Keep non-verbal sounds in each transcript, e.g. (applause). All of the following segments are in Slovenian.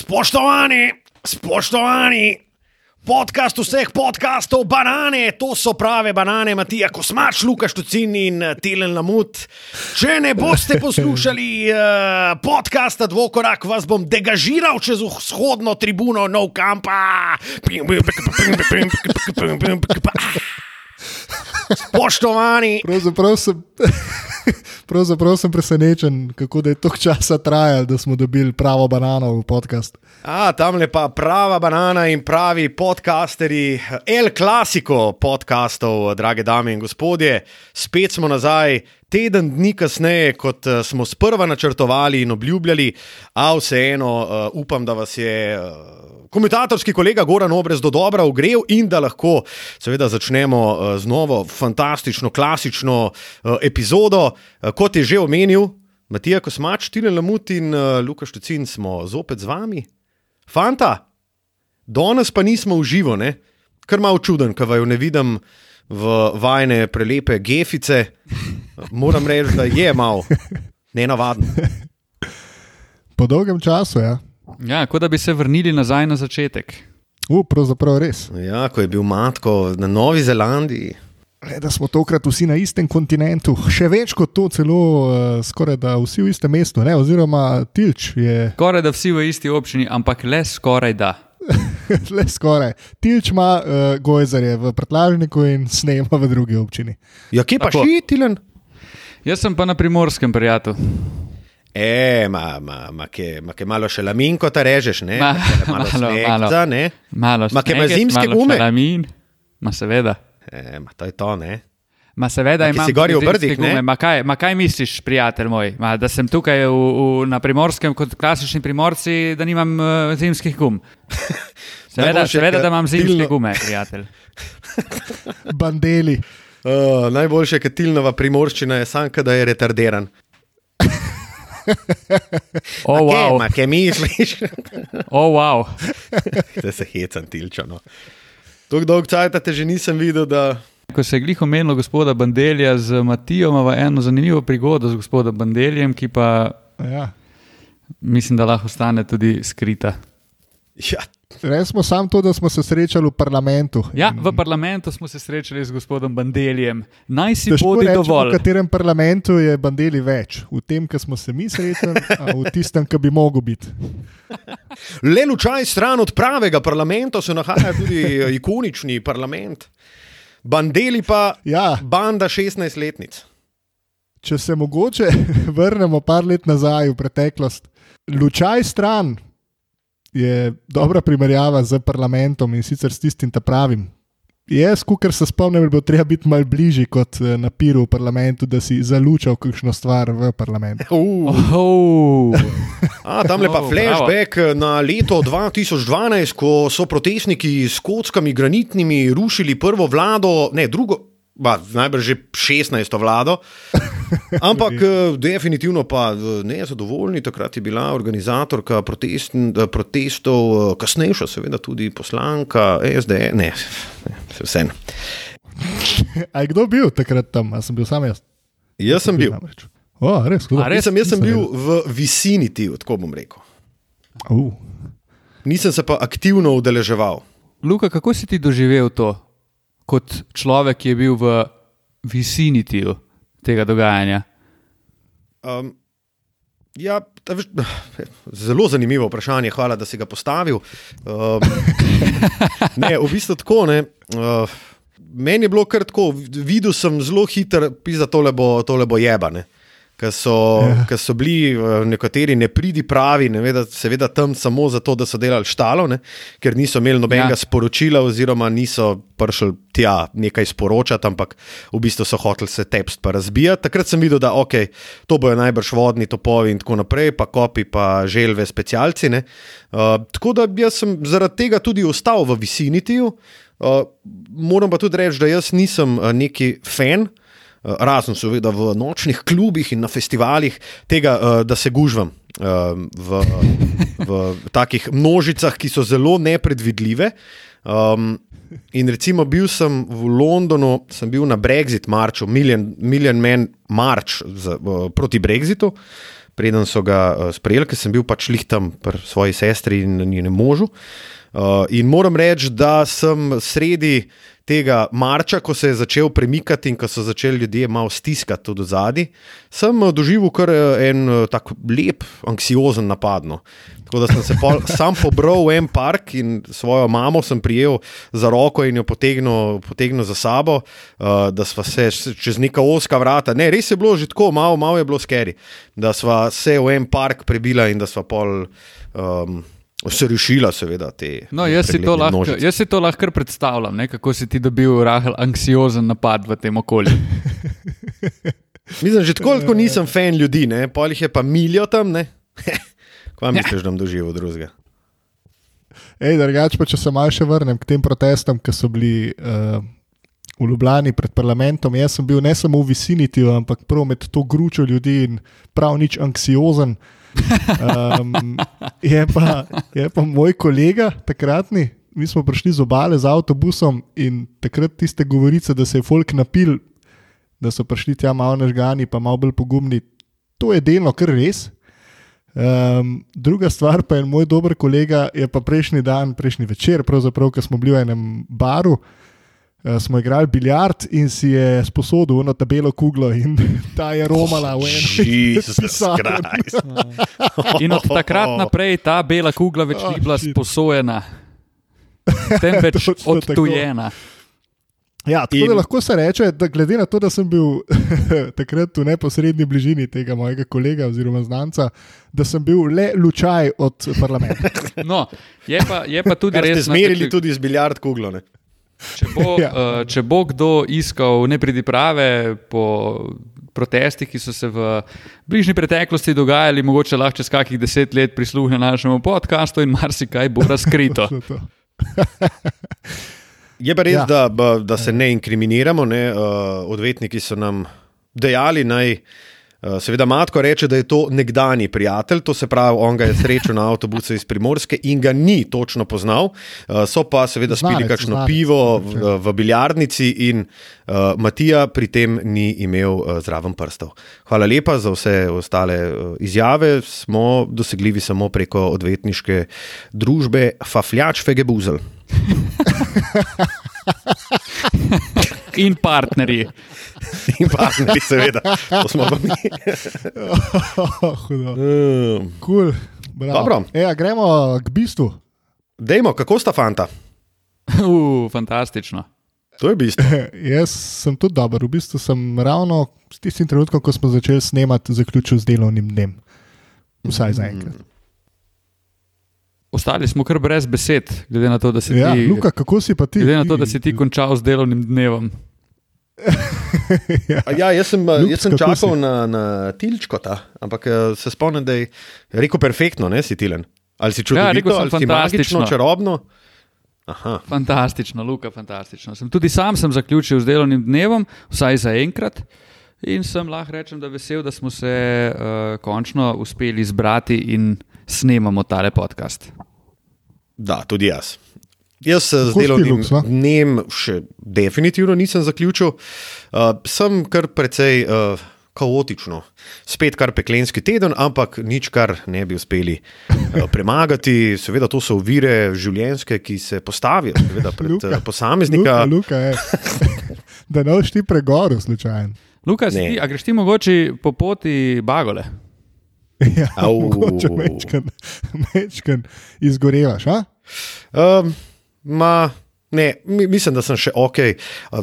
Spoštovani, spoštovani, podcast vseh podcastov, banane, to so prave banane, Matija Kosmač, Lukaš Tucin in eh, Tilen Lamut. Če ne boste poslušali uh, podcasta Dvokorak, vas bom degažiral čez vzhodno tribuno No Campa. Spoštovani. Pravzaprav sem, pravzaprav sem presenečen, kako je toliko časa trajalo, da smo dobili pravo banano v podcast. A, tam je pa prava banana in pravi podcasteri, El Clasico podcastov, drage dame in gospodje. Spet smo nazaj, teden dni kasneje, kot eh, smo sprva načrtovali in obljubljali, a vseeno uh, upam, da vas je. Komentatorski kolega Goran Obrez do dobra ogrel in da lahko seveda začnemo z novo, fantastično, klasično epizodo. Kot je že omenil Matija Kosmač, Tilen Lamut in Lukaš Tucin smo zopet z vami. Fanta, danes pa nismo v živo, ne? kar malo čuden, kaj vaju ne vidim v vajne prelepe gefice. Moram reči, da je malo nenavadno. Po dolgem času, ja. Ja, kot da bi se vrnili nazaj na začetek. U, pravzaprav res. Ja, ko je bil Matko na Novi Zelandiji. Le, da smo tokrat vsi na istem kontinentu, še več kot to, celo uh, skoraj da vsi v istem mestu, ne? oziroma Tilč je. Skoraj da vsi v isti občini, ampak le skoraj da. (laughs) le skoraj. Tilč ima uh, gojzarje v prtlažniku in snema v drugi občini. Ja, kje pa Tako. še Tilen? Jaz sem pa na primorskem, prijatelj. E, ma, ma, ma, ke, ma ke malo še laminko ta režeš, ne? Ma, Ma, ke malo (laughs) malo, snegca, malo. ne? Malo Ma, kaj ima sneget, zimske malo gume? šalamin. Ma seveda. E, ma, to je to, ne? Ma seveda Ma, imam si gori v Brdih, zimske ne? gume. Ma kaj, ma kaj misliš, prijatelj moj? Ma, da sem tukaj v, v, na primorskem kot klasični primorci, da nimam uh, zimskih gum. (laughs) Seveda, seveda, ke da imam zimske tilno- gume, prijatelj. Bandeli. Uh, (laughs) najboljše, ker Tilnova primorščina je sanka, da je retardiran. (laughs) Oh, wow. Ma, kaj misliš? Oh, wow. da se hecam tilčano. Tako dolgo časa te že nisem videl, da. Ko se je glih omenilo gospoda Bandelja z Matijo, ima eno zanimivo prigodo z gospodom Bandeljem, ki pa Ja. mislim, da lahko ostane tudi skrita. Ja, Res smo samo to, da smo se srečali v parlamentu. Ja, v parlamentu smo se srečali z gospodom Bandeljem. Naj si Težko bodi rečemo, dovolj. V katerem parlamentu je bandeli več? V tem, ki smo se mi srečali, a v tistem, ki bi mogel biti. (laughs) Le lučaj stran od pravega parlamenta se nahaja tudi eh, ikonični parlament. Bandeli pa Ja, banda 16-letnic. če se mogoče (laughs) vrnemo par let nazaj v preteklost, lučaj stran je dobra primerjava z parlamentom in sicer s tistim ta pravim. Jaz, kar se spomnim, bi bilo treba biti malo bližje kot eh, na piru v parlamentu, da si zalučal kakšno stvar v parlamentu. Uh, Oh, a, tam je pa Oh, flashback na leto 2012, ko so protestniki s kockami granitnimi rušili prvo vlado, ne drugo. Ba, najbrž že 16. vlado, (laughs) ampak eh, definitivno pa eh, nezadovoljni. Takrat je bila organizatorka protest, eh, protestov, kasnejša, seveda tudi poslanka SD. Ne, ne vse. (laughs) A je kdo bil takrat tam? A sem bil sam jaz? Jaz sem bil. Namreč. O, res? A res? Jaz sem, jaz sem Nisem bil v viciniti, tako bom rekel. Uh. Nisem se pa aktivno udeleževal. Luka, kako si ti doživel to, kot človek, ki je bil v vicinitiju tega dogajanja? Um, ja, veš, zelo zanimivo vprašanje, hvala, da si ga postavil. Um, ne, v bistvu tako. Ne, uh, meni je bilo kar tako, videl sem zelo hiter, pisa tole bo, tole bo jebane. Ker so, Ja. ja. so bili eh, nekateri nepridi pravi, ne veda, seveda tam samo zato, da so delali štalo, ne, ker niso imeli nobenega Ja. sporočila, oziroma niso prišli tja nekaj sporočati, ampak v bistvu so hoteli se tepst pa razbijati. Takrat sem videl, da okay, to bojo najbrž vodni topovi in tako naprej, pa kopi, pa želve, specialci. ne. Uh, tako da jaz sem zaradi tega tudi ostal v Vicinitiju. Uh, moram pa tudi reči, da jaz nisem uh, neki fan. Uh, razen seveda v nočnih klubih in na festivalih, tega, uh, da se gužvam uh, v, v takih množicah, ki so zelo nepredvidljive. Um, in recimo bil sem v Londonu, sem bil na Brexit marču, Million, Million Man March za, uh, proti Brexitu. preden so ga uh, sprejeli, ker sem bil pač lih tam pri svoji sestri in njenem možu. Uh, in moram reči, da sem sredi tega marča, ko se je začel premikati in ko so začeli ljudje malo stiskati tudi zadnji, sem doživel kar en tak lep, anksiozen napad. No. Tako da sem se pol, (laughs) sam pobral v en park in svojo mamo sem prijel za roko in jo potegnil, potegnil za sabo, uh, da smo se čez neka oska vrata. Ne, res je bilo že tako, malo, malo je bilo skeri, da smo se v en park prebila in da smo pol. Um, Se rešila, seveda, te. No, jaz, si lahko, jaz si to lahko predstavljam, ne, kako si ti dobil rahel anksiozen napad v tem okolju. (laughs) Mislim, že tako, kot nisem fan ljudi, polih je pa milijo tam. (laughs) Kaj misliš, da bom doživel drugega? Ej, drugač pa če se malo še vrnem k tem protestom, ki so bili uh, v Ljubljani pred parlamentom. Jaz sem bil ne samo v Vicinity, ampak prav med to gručo ljudi in prav nič anksiozen. Um, je, pa, je pa moj kolega, takratni, mi smo prišli z obale z avtobusom in takrat tiste govorice, da se je folk napil, da so prišli tja malo nežgani, pa malo bolj pogumni. To je delno kar res. Um, druga stvar pa je moj dober kolega, je pa prejšnji dan, prejšnji večer, pravzaprav, ko smo bili v enem baru. Uh, smo igrali biljard in si je sposodil eno tabelo kuglo, in (laughs) ta je romala v enem (laughs) pisarni. (laughs) in od takrat naprej ta bela kugla več ni bila sposojena, temveč odtujena. Ja, tako in... da lahko se reče, da glede na to, da sem bil takrat v neposrednji bližini tega mojega kolega oziroma znanca, da sem bil le lučaj od parlamenta. No, je pa, je pa tudi res. Zmerili tudi z biljard kuglone. Če bo, (laughs) ja. uh, če bo kdo iskal nepridiprave po protestih, ki so se v bližnji preteklosti dogajali, mogoče lahko čez kakih deset let prisluhne našemu podkastu in marsikaj bo razkrito. (laughs) (laughs) Je pa res, ja. da, da se ne inkriminiramo. Ne? Uh, odvetniki so nam dejali, naj. Uh, seveda, Matko reče, da je to nekdani prijatelj, to se pravi, on ga je srečal na avtobusu iz Primorske in ga ni točno poznal. Uh, so pa seveda spili kakšno znanec, pivo v, v biljardnici in uh, Matija pri tem ni imel uh, zraven prstov. Hvala lepa za vse ostale uh, izjave, smo dosegljivi samo preko odvetniške družbe Fafljač Fegebuzel. (laughs) In partnerji. In partnerji, seveda, to smo pa mi. Hudo. Cool. Dobro. E, gremo k bistvu. Dejmo, kako sta fanta? Uh, fantastično. To je bistvo. (laughs) Jaz sem tudi dober. V bistvu sem ravno s tistim trenutkom, ko smo začeli snemati, zaključil z delovnim dnem. Vsaj za enkrat. Mm. Ostali smo kar brez besed, glede na to, da si ja, ti. Luka, kako si pa ti? Glede na to, da si ti končal z delovnim dnevom. (laughs) ja. Ja, jaz sem, Luks, jaz sem čakal na, na tilčko, ta, ampak eh, se spomnim, da je rekel perfektno, ne si tilen. Ali si čutil, ja, da je magično, čarobno? Aha. Fantastično, Luka, fantastično. Sem tudi sam sem zaključil z delovnim dnevom, vsaj za enkrat. In sem lahko rečem, da vesel, da smo se uh, končno uspeli zbrati in snemamo tale podcast. Da, tudi jaz. Jaz se z delovnim dnem še definitivno nisem zaključil. Uh, sem kar precej uh, kaotično, spet kar peklenski teden, ampak nič, kar ne bi uspeli uh, premagati. Seveda, to so ovire življenjske, ki se postavijo pred Luka, uh, posameznika. Luka, Luka (laughs) da ne boš ti pregoril, slučajno. Luka, si, a greš ti mogoče po poti bagole? (laughs) Ja, mogoče mečken (laughs) izgorevaš. Um, ma, ne, mislim, da sem še ok.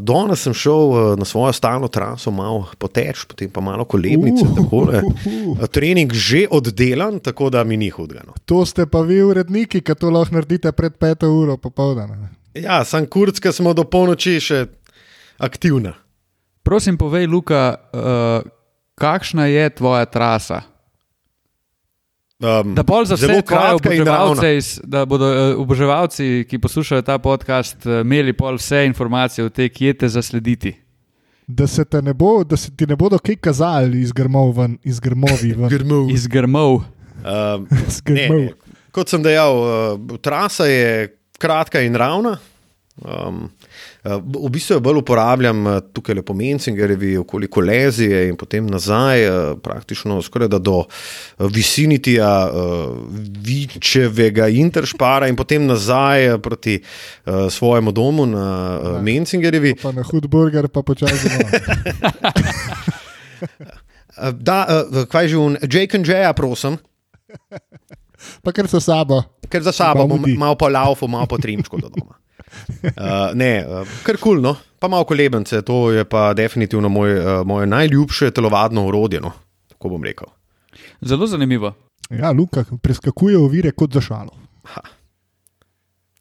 Danes sem šel uh, na svojo stalno traso, malo poteč, potem pa malo kolebnice. Uh, uh, uh. Trening že oddelan, tako da mi ni hudega. No. To ste pa vi, uredniki, ki to lahko naredite pred peto uro popoldne. Ja, sem kurdska, smo do polnoči še aktivna. Prosim, povej, Luka, uh, kakšna je tvoja trasa? Um, da bolj za vse oboževalce, da bodo uh, oboževalci, ki poslušajo ta podcast, uh, imeli pol vse informacije o tem, kje te zaslediti. Da se, ne bo, da se ti ne bodo kaj kazali iz grmov ven, iz grmovi (laughs) grmov. Iz grmov. Um, (laughs) grmov. Ne, kot sem dejal, uh, trasa je kratka in ravna. Um, v bistvu jo bolj uporabljam tukaj le po Mencingerjevi, okoli Kolezije in potem nazaj, praktično skoraj da do Vicinitija, Vičevega Interšpara in potem nazaj proti svojemu domu na ja. Mencingerjevi. Pa na Hudburger, pa počasi. da, kaj že un, Jake and Jay, prosim. Pa ker za sabo. Ker za sabo, malo po laufu, malo po trimčku do doma. Uh, (laughs) ne, uh, kar kul, no? pa malo kolebence, to je pa definitivno moj, uh, moje najljubše telovadno urodje, no? tako bom rekel. Zelo zanimivo. Ja, Luka preskakuje ovire kot za šalo. Ha.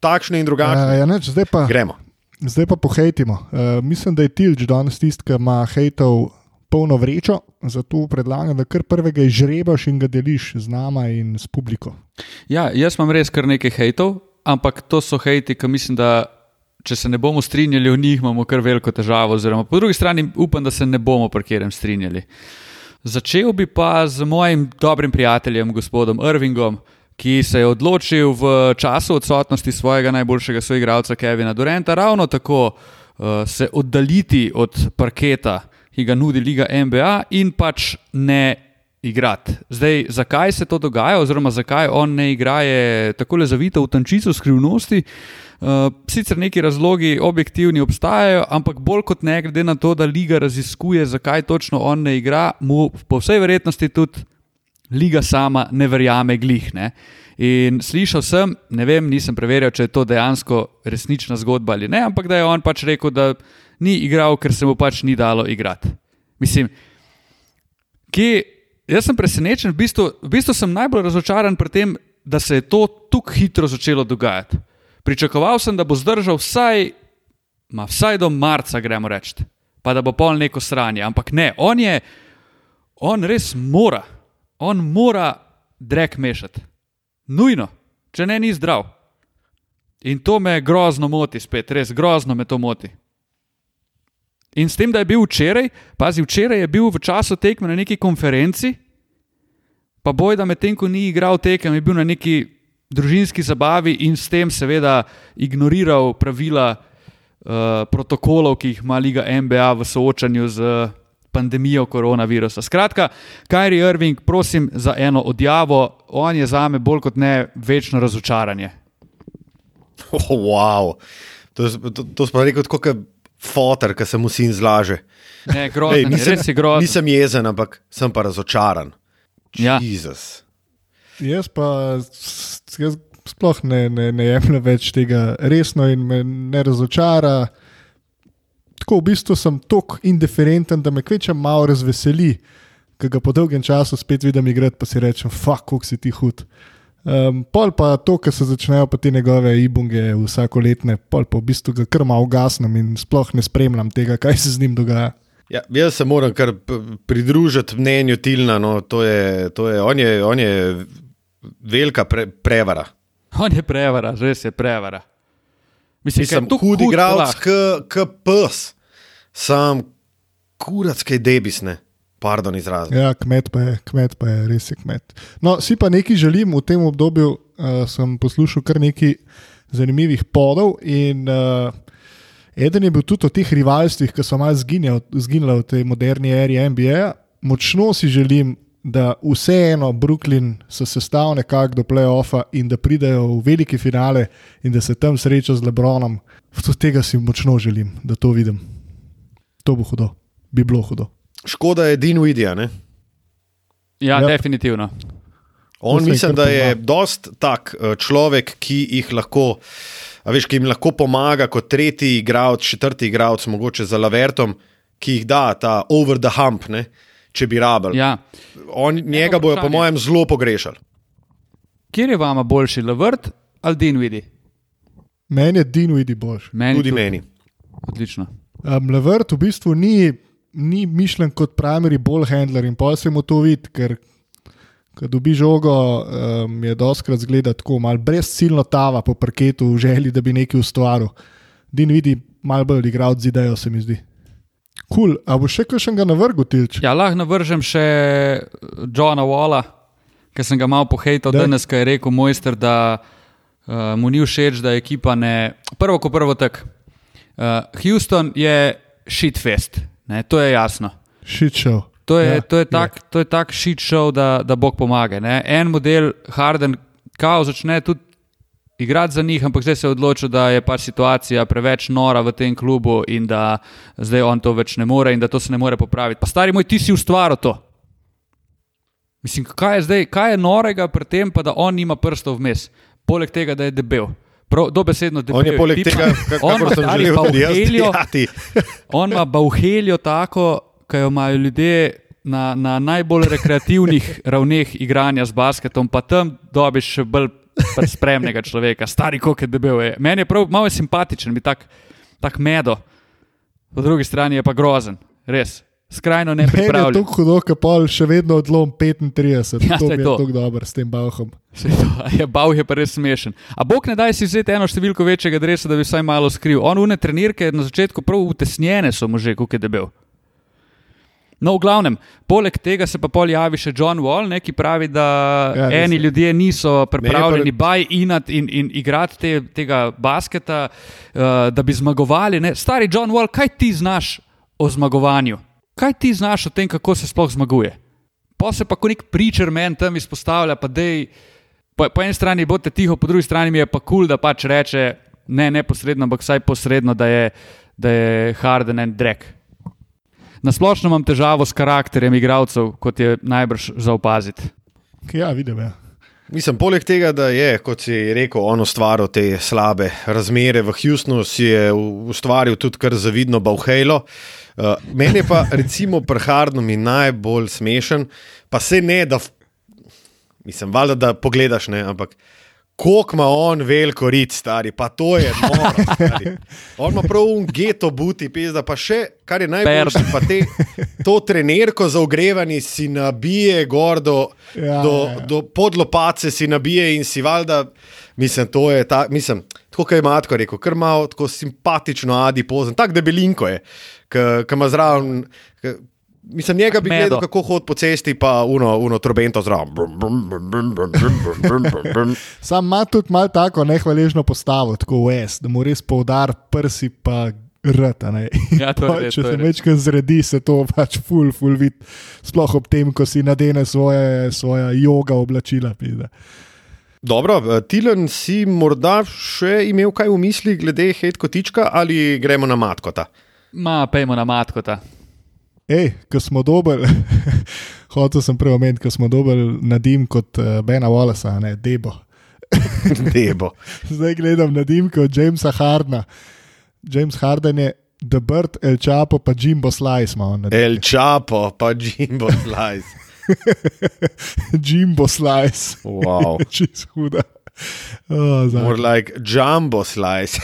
Takšne in drugačne. Uh, ja, neč, zdaj pa gremo. Zdaj pa pohejtimo. Uh, mislim, da je Tilč danes tisti, ki ima hejtov polno vrečo, zato predlagam, da kar prvega izžrebaš in ga deliš z nama in s publiko. Ja, jaz imam res kar nekaj hejtov, ampak to so hejti, ki mislim, da če se ne bomo strinjali o njih, imamo kar veliko težavo. Oziroma, po drugi strani upam, da se ne bomo parkirem strinjali. Začel bi pa z mojim dobrim prijateljem, gospodom Irvingom, ki se je odločil v času odsotnosti svojega najboljšega soigralca Kevina Durenta ravno tako uh, se oddaljiti od parketa ki ga nudi Liga NBA, in pač ne igrati. Zdaj, zakaj se to dogaja, oziroma zakaj on ne igra, je tako le zavito v tančico skrivnosti. Uh, sicer neki razlogi objektivni obstajajo, ampak bolj kot ne, glede na to, da Liga raziskuje, zakaj točno on ne igra, mu po vsej verjetnosti tudi Liga sama ne verjame glih. Ne? In slišal sem, ne vem, nisem preverjal, če je to dejansko resnična zgodba ali ne, ampak da je on pač rekel, da ni igral, ker se mu pač ni dalo igrati. Mislim, ki, jaz sem presenečen, v bistvu, v bistvu sem najbolj razočaran pri tem, da se je to tako hitro začelo dogajati. Pričakoval sem, da bo zdržal vsaj, ma, vsaj do marca, gremo reči, pa da bo pol neko sranje. Ampak ne, on je, on res mora, on mora drek mešati. Nujno, če ne ni zdrav. In to me grozno moti, spet, res grozno me to moti. In s tem, da je bil včeraj, pazi, včeraj je bil v času tekme na neki konferenci, pa boj, da medtem ko ni igral tekem, je bil na neki družinski zabavi in s tem seveda ignoriral pravila uh, protokolov, ki jih ima Liga NBA v soočanju z pandemijo koronavirusa. Skratka, Kajri Irving, prosim za eno odjavo, on je za me bolj kot ne večno razočaranje. Oh, (laughs) wow. To, to, to smo rekli kot fotor, ki se mu sin zlaže. Ne, grozen, Ej, nisem, res je grozen. Nisem jezen, ampak sem pa razočaran. Ja. Jezus. Jaz pa jaz sploh ne, ne, ne jemljem več tega resno in me ne razočara. Tako v bistvu sem tako indiferenten, da me kveča malo razveseli, ker ga po dolgem času spet vidim igrati, pa si rečem, fuck, kako si ti hud. Um, pol pa to, kar se začnejo pa te njegove ibunge vsako letne, pol pa v bistvu ga kar malo ugasnem in sploh ne spremljam tega, kaj se z njim dogaja. Ja, jaz se moram kar pridružiti mnenju Tilna. No, to je, to je, on, je, on je velika pre, prevara. On je prevara, res je prevara. Mislim, da je to hud igralec, kot pes, sam kurac, kaj debisne. Pardon, izraz. Ja, kmet pa je, kmet pa je, res je kmet. No, si pa nekaj želim v tem obdobju. Uh, sem poslušal kar nekaj zanimivih podov. In, uh, eden je bil tudi o teh rivalstvih, ki so malo zginile v tej moderni eri NBA. Močno si želim, da vseeno Brooklyn se sestavlja nekako do playoffa in da pridejo v velike finale in da se tam srečajo z Lebronom. Tega si močno želim, da to vidim. To bo hudo, bi bilo hudo. Škoda je Dean Widija. Ja, ja, definitivno. On mislim, da je dost tak eh, človek, ki jih lahko. A veš, ki jim lahko pomaga kot tretji igralec, četrti igralec, mogoče za Lavertom, ki jih da ta over the hump, ne, če bi rabil. Ja. On, njega bojo, po mojem, zelo pogrešali. Kjer je vama boljši, Lavert ali Dinvidi? Meni je Dinvidi boljši. Meni tudi, tudi meni. Odlično. Um, Lavert v bistvu ni ni mišljen kot primary ball handler in pa se mu to vidi, ker ko dobi žogo, um, je doskrat zgleda tako, malo brezciljno tava po parketu v želji, da bi nekaj ustvaril. Din vidi, malo bolj igral z idejo, se mi zdi. Kul, cool. a bo še kaj še ga navrgu tilč? Ja, lahko navržem še Johna Walla, ki sem ga malo pohejtal danes, ki je rekel mojster, da uh, mu ni všeč, da ekipa ne. Prvo, ko prvo tak. Uh, Houston je shitfest, ne, to je jasno. Show. To je, Ja, ja, to je je. tak, to je tak shit show, da, da Bog pomaga. Ne. En model, Harden, kao začne tudi igrati za njih, ampak zdaj se je odločil, da je pač situacija preveč nora v tem klubu in da zdaj on to več ne more in da to se ne more popraviti. Pa stari moj, ti si ustvaril to. Mislim, kaj je zdaj, kaj je norega pri tem, pa da on nima prstov vmes, poleg tega, da je debel. Prav, dobesedno debel. On je poleg tipa. tega, kako sem želel dejati. (laughs) On ima bauheljo tako, ki jo imajo ljudje na, na najbolj rekreativnih (laughs) ravneh igranja z basketom, pa tam dobiš še bolj spremnega človeka, stari kot je debel. Je. Meni je prav malo simpatičen, mi tak, tak medo, po drugi strani je pa grozen, res. Skrajno je nepripravljen. to hudo, ker pol še vedno odlom 35. Ja, to je to. tako dobro s tem Bauhom. A (laughs) Je Bauh je pa res smešen. A Bog ne daj si vzeti eno številko večjega dresa, da bi vsaj malo skril. On une trenirke na začetku prav utesnjene so mu že, kako je debel. No, v glavnem, poleg tega se pa pol javi še John Wall, ne, ki pravi, da Ja, ja, res eni je. ljudje niso pripravljeni buy-inati in, in igrati te, tega basketa, uh, da bi zmagovali. Ne. Stari John Wall, kaj ti znaš o zmagovanju? Kaj ti znaš o tem, kako se sploh zmaguje? Pa se pa kot nek pričer meni tam izpostavlja, pa dej. Po, po eni strani bote tiho, po drugi strani mi je pa kul, cool, da pač reče ne neposredno, ampak vsaj posredno, da je, da je Harden en drek. Na splošno imam težavo s karakterjem igralcev, kot je najbrž za opaziti. Ja, vidim. Ja. Mislim, poleg tega, da je, kot si rekel, on ustvaril te slabe razmere v Houstonu, si je ustvaril tudi kar zavidno Bauhejlo. Uh, meni je pa, recimo, pri Hardnu mi najbolj smešen, pa se ne, da, mislim, valjda, da pogledaš, ne, ampak koliko ima on veliko rit, stari, pa to je noro, stari. On ima prav un geto buti, pizda, pa še, kar je najboljše, pa te, to trenerko za ogrevanje si nabije gor do, Ja, do, ja, ja. do podlopace si nabije in si valjda, mislim, to je ta, mislim, tako je Matko rekel, kar malo tako simpatično adipozen, tako debelinko je, ki ima zraven. K, Mislim, njega bi Medo. gledal, kako hod po cesti, pa uno, uno trobento zraven. Sam ima tudi malo tako nehvaležno postavo, tako US, da mu res poudar prsi, pa rata. (laughs) Ja, pa, res, če se večkrat zredi, se to pač ful, ful vid, sploh ob tem, ko si nadene svoje, svoje joga oblačila. Pide. Dobro, eh, Tilan, si morda še imel kaj v misli glede Hedkotička ali gremo na Matkota? Ma, pejmo na matkota. Ej, ko smo dobili, (laughs) hotel sem prej omeniti, ko smo dobili nadim kot uh, Bena Wallacea, ne Debo. (laughs) Debo. Zdaj gledam nadimke od Jamesa Hardna. James Harden je The Bird, El Chapo, pa Jimbo Slice. El Chapo, pa Jimbo Slice. (laughs) Jimbo Slice. Wow. Čez huda. Oh, More like Jumbo Slice.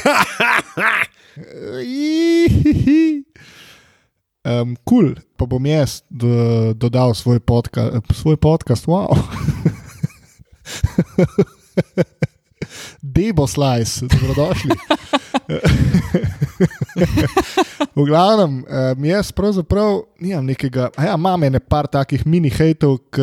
Um, cool, pa bom jaz do, dodal svoj, podka, svoj podcast. Wow. (laughs) Debo slice, dobrodošli. (laughs) v glavnem, um, jaz pravzaprav nimam nekega, ja, imam ene par takih mini hejtov, ki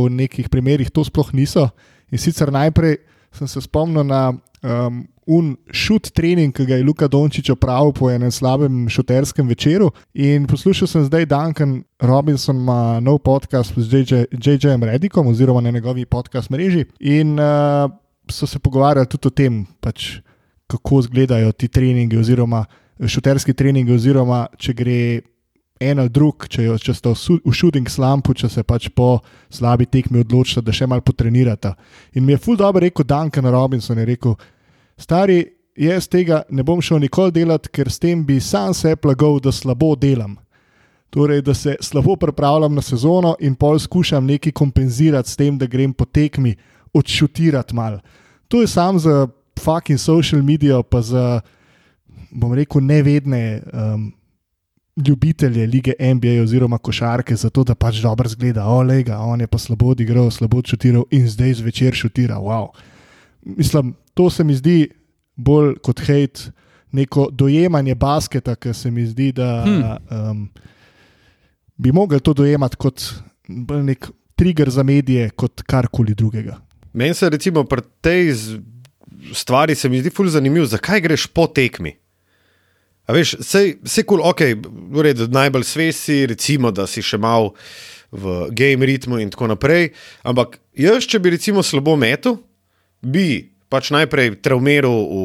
v nekih primerih to sploh niso. In sicer najprej sem se spomnil na um, un šut trening, ki ga je Luka Dončić opravil po enem slabem šuterskem večeru. In poslušal sem zdaj Duncan Robinson ima nov podcast z JJ JJ-jem Redikom oziroma na njegovi podcast mreži. In uh, so se pogovarjali tudi o tem, pač, kako izgledajo ti treningi oziroma šuterski treningi, oziroma če gre en ali drug, če, jo, če sta v shooting slumpu, če se pač po slabi tekmi odločita, da še malo potrenirata. In mi je ful dobro rekel Duncan Robinson, je rekel, stari, jaz tega ne bom šel nikoli delati, ker s tem bi sam se plagal, da slabo delam. Torej, da se slabo pripravljam na sezono in pol skušam nekaj kompenzirati s tem, da grem po tekmi odšutirati mal. To je sam za fucking social medijo, pa za, bom rekel, nevedne um, ljubitelje lige NBA oziroma košarke, zato da pač dobro zgleda, olega, on je pa slabo odigral, slabo šutiral in zdaj zvečer šutira. Wow. Mislim, to se mi zdi bolj kot hate, neko dojemanje basketa, ki se mi zdi, da hmm. um, bi mogli to dojemati kot bolj nek trigger za medije, kot karkoli drugega. Meni se recimo pri tej stvari se mi zdi fully zanimivo, zakaj greš po tekmi. A veš, vse kul, cool, ok, v redu, najbolj svesi, recimo, da si še mal v game ritmu in tako naprej. Ampak jaz, če bi recimo slabo metu, bi pač najprej traumiral v,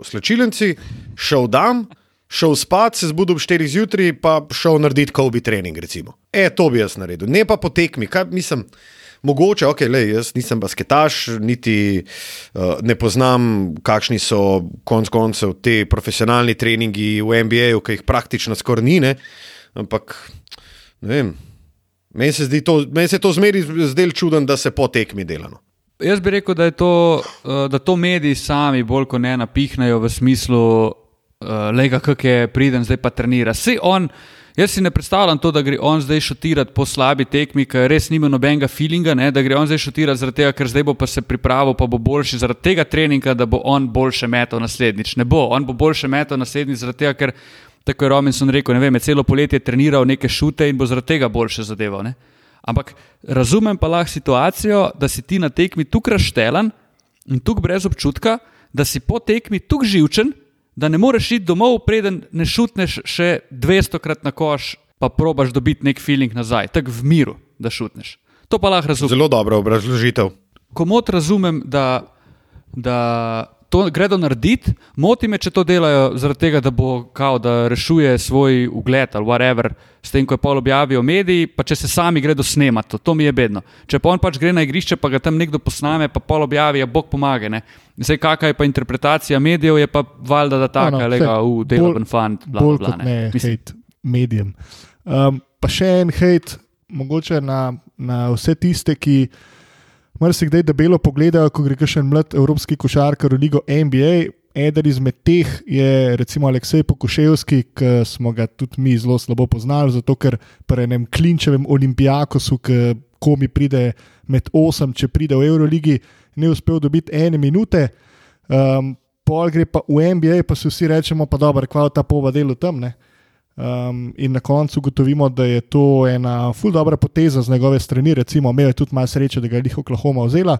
v slčilnici, šel dan, šel spat, se zbudil ob 4 zjutraj, pa šel narediti kobi trening. Recimo. E, to bi jaz naredil, ne pa po tekmi, kaj mislim. Mogoče, ok, le, jaz nisem basketaš, niti uh, ne poznam, kakšni so konec koncev ti profesionalni treningi v NBA-ju, ki jih praktično skoraj ni. Ne? Ampak, ne vem, meni se, to, meni se to zmeri zdelo čuden, da se po tekmi delano. Jaz bi rekel, da, to, uh, da to mediji sami bolj kot ne napihnajo v smislu, uh, le kako je priden, zdaj pa trenira. Vsi on. Jaz si ne predstavljam to, da gre on zdaj šotirati po slabi tekmi, ker res nima nobenega feelinga, ne? da gre on zdaj šotirati zaradi tega, ker zdaj bo pa se pripravil, pa bo boljši zaradi tega treninga, da bo on boljše metal naslednjič. Ne bo, on bo boljše metal naslednjič zaradi tega, ker tako je Robinson rekel, ne vem, celo poletje treniral neke šute in bo zaradi tega boljše zadeval. Ne? Ampak razumem pa lahko situacijo, da si ti na tekmi tukaj raštelen in tukaj brez občutka, da si po tekmi tukaj živčen da ne moreš iti domov, preden ne šutneš še 200 krat na koš, pa probaš dobiti nek feeling nazaj, tako v miru, da šutneš. To pa lahko razumem. Zelo dobro obrazložitev. Komot razumem, da, da to gredo narediti, moti me, če to delajo zaradi tega, da bo kao, da rešuje svoj ugled ali whatever, s tem, ko je pol objavijo mediji, pa če se sami gredo snemati, to mi je bedno. Če pa on pač gre na igrišče, pa ga tam nekdo posname, pa pol objavi, ja, bog pomaga. Ne? Zdaj, kakšna je pa interpretacija medijev, je pa valjda, da tako je, da je v delovnem fantu. Bolj kot ne, hate medijem. Um, pa še en hate, mogoče na, na vse tiste, ki marsikdaj debelo pogledajo, ko gre še en mlad evropski košarkar v ligo NBA. Eden izmed teh je recimo Aleksej Pokoševski, ki smo ga tudi mi zelo slabo poznali, zato ker pri enem klinčevem olimpijakosu, ki komi pride med osem, če pride v Euroligi, ni uspel dobiti ene minute. Um, pol gre pa v NBA, pa si vsi rečemo, pa dobro, kva ta pova delo tam. Ne? Um, in na koncu ugotovimo, da je to ena ful dobra poteza z njegove strani, recimo, imel je tudi malo sreče, da ga je jih Oklahoma vzela,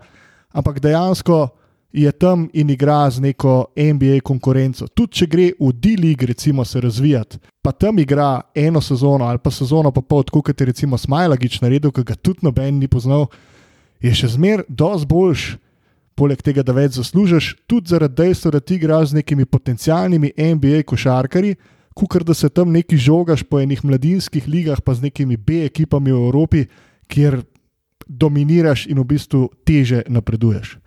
ampak dejansko je tam in igra z neko NBA konkurenco. Tudi če gre v D-League, recimo, se razvijati, pa tam igra eno sezono ali pa sezono, pa pol, kot je recimo Smajlagič naredil, ki ga tudi noben ni poznal, je še zmer dosti boljš. Poleg tega, da več zaslužiš, tudi zaradi dejstva, da ti igraš z nekimi potencialnimi NBA košarkari, kot da se tam neki žogaš po enih mladinskih ligah, pa z nekimi B ekipami v Evropi, kjer dominiraš in v bistvu teže napreduješ.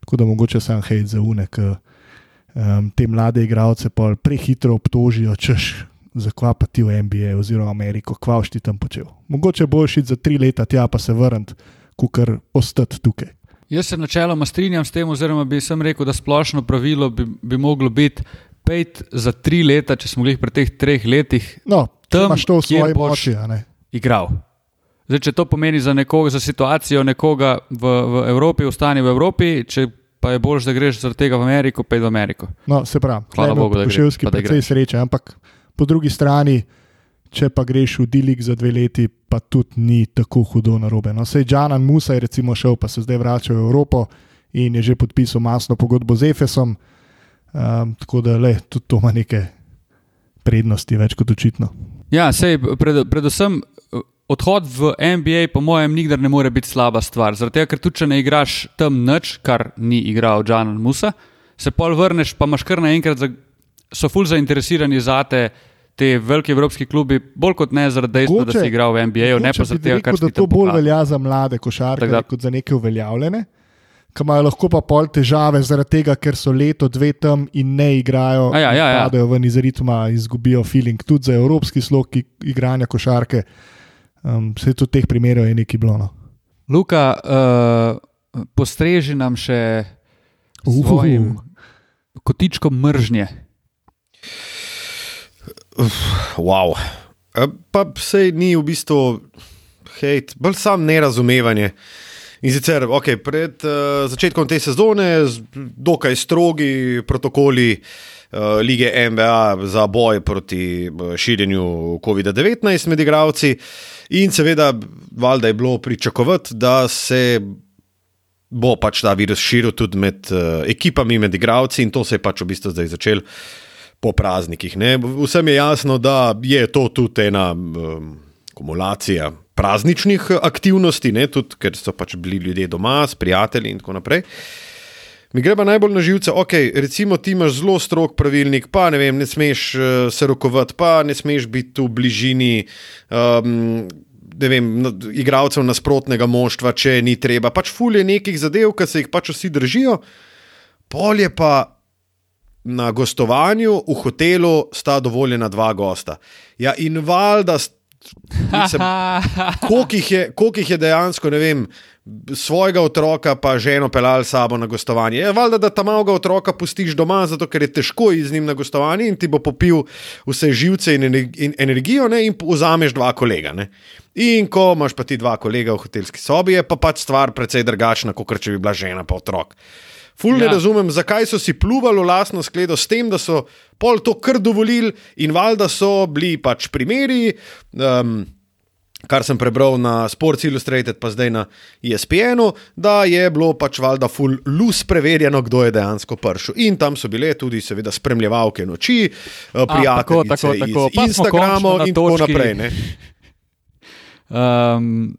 Tako da mogoče sam hej za unek, um, te mlade igralce pa prehitro obtožijo, češ. Zakaj pa ti v NBA oziroma Ameriko, kva si tam počel? Mogoče boš šel za tri leta tja, pa se vrniti, kukar ostati tukaj. Jaz se načeloma strinjam s tem, oziroma bi sem rekel, da splošno pravilo bi, bi moglo biti, pet za tri leta, če smo jih pri teh treh letih, no, tam imaš to v svoji moči. Igral. Zdaj, če to pomeni za, nekoga, za situacijo nekoga v, v Evropi, ostani v Evropi, če pa je bolj, da greš zaradi tega v Ameriko, pa je v Ameriko. No, se pravi, hvala Bogu, da greš. Še vedno je sreča, ampak po drugi strani, če pa greš v Dilik za dve leti, pa tudi ni tako hudo na robe. No, sej Džanan Musa je recimo šel, pa se zdaj vrača v Evropo in je že podpisal masno pogodbo z Efesom. Um, tako da le, tudi to ima neke prednosti, več kot očitno. Ja, sej, pred, predvsem eh, odhod v NBA, po mojem, nikdar ne more biti slaba stvar. Tega, ker tudi če ne igraš tam nič, kar ni igral Džan Musa, se pol vrneš, pa imaš kar naenkrat, za, so ful zainteresirani za te. Te velike evropske klubi, bolj kot ne zaradi dejstva, da si igral v NBA, ne pa zaradi tega, ker se to bolj velja za mlade košarke kot za neke uveljavljene ki imajo lahko pa pol težave zaradi tega, ker so leto, dve tam in ne igrajo. Ja, ja, ja. Padajo ven iz ritma, izgubijo feeling tudi za evropski slog igranja košarke. Um, vse to teh primerov je neki blono. Luka, uh, postreži nam še svojim kotičkom mržnje. Wow. Pa vse ni v bistvu hate, bolj sam nerazumevanje. Uh, In sicer, okay, pred uh, začetkom te sezone, dokaj strogi protokoli uh, lige NBA za boj proti uh, širjenju COVID-19 med igravci, in seveda, valjda je bilo pričakovati, da se bo pač ta virus širil tudi med uh, ekipami, med igravci in to se je pač v bistvu zdaj začel po praznikih. Ne? Vsem je jasno, da je to tudi ena um, kumulacija prazničnih aktivnosti, ne? tudi ker so pač bili ljudje doma, s prijatelji in tako naprej. Mi gre pa najbolj na živce, ok, recimo ti imaš zelo strok pravilnik, pa ne vem, ne smeš uh, se rokovati, pa ne smeš biti v bližini. Um, ne vem, igralcev nasprotnega moštva, če ni treba. Pač fulje nekih zadev, ki se jih pač vsi držijo. Pol je pa na gostovanju v hotelu sta dovoljena dva gosta. Ja, in valjda, koliko jih, jih je dejansko, ne vem. Svojega otroka, pa ženo pelal sabo na gostovanje. Je valjda, da tam malega otroka pustiš doma, zato ker je težko iz njim na gostovanje in ti bo popil vse živce in, energijo, ne, in vzameš dva kolega. Ne. In ko imaš pa ti dva kolega v hotelski sobi, je pa pač stvar precej drugačna, kot če bi bila žena pa otrok. Ful ne ja. razumem, zakaj so si pluvali v lastno skledo s tem, da so pol to kar dovolili in valjda so bili pač primeri. Um, Kar sem prebral na Sports Illustrated, pa zdaj na ESPN-u, da je bilo pač valjda full lus preverjeno, kdo je dejansko prišel. In tam so bile tudi, seveda, spremljevalke noči, eh, prijatelji na Instagramu in tako naprej. Um,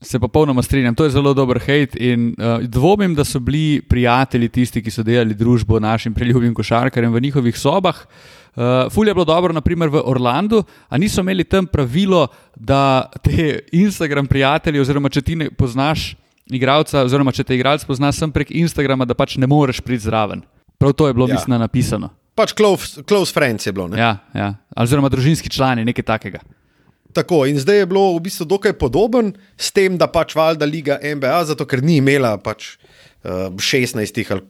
se popolnoma strinjam, to je zelo dober hate. In uh, dvomim, da so bili prijatelji tisti, ki so delali družbo našim priljubim košarkarjem v njihovih sobah. Uh, Fulje je bilo dobro, naprimer v Orlandu, a niso imeli tam pravilo, da te (laughs) Instagram prijatelji, oziroma če ti ne poznaš igralca, oziroma če te igralec pozna sem prek Instagrama, da pač ne moreš priti zraven. Prav to je bilo, ja. mislim, napisano. Pač close, close friends je bilo. Ja, ja. Oziroma družinski člani, nekaj takega. Tako, in zdaj je bilo v bistvu dokaj podoben s tem, da pač valjda Liga NBA, zato ker ni imela pač uh, eh, 16 ali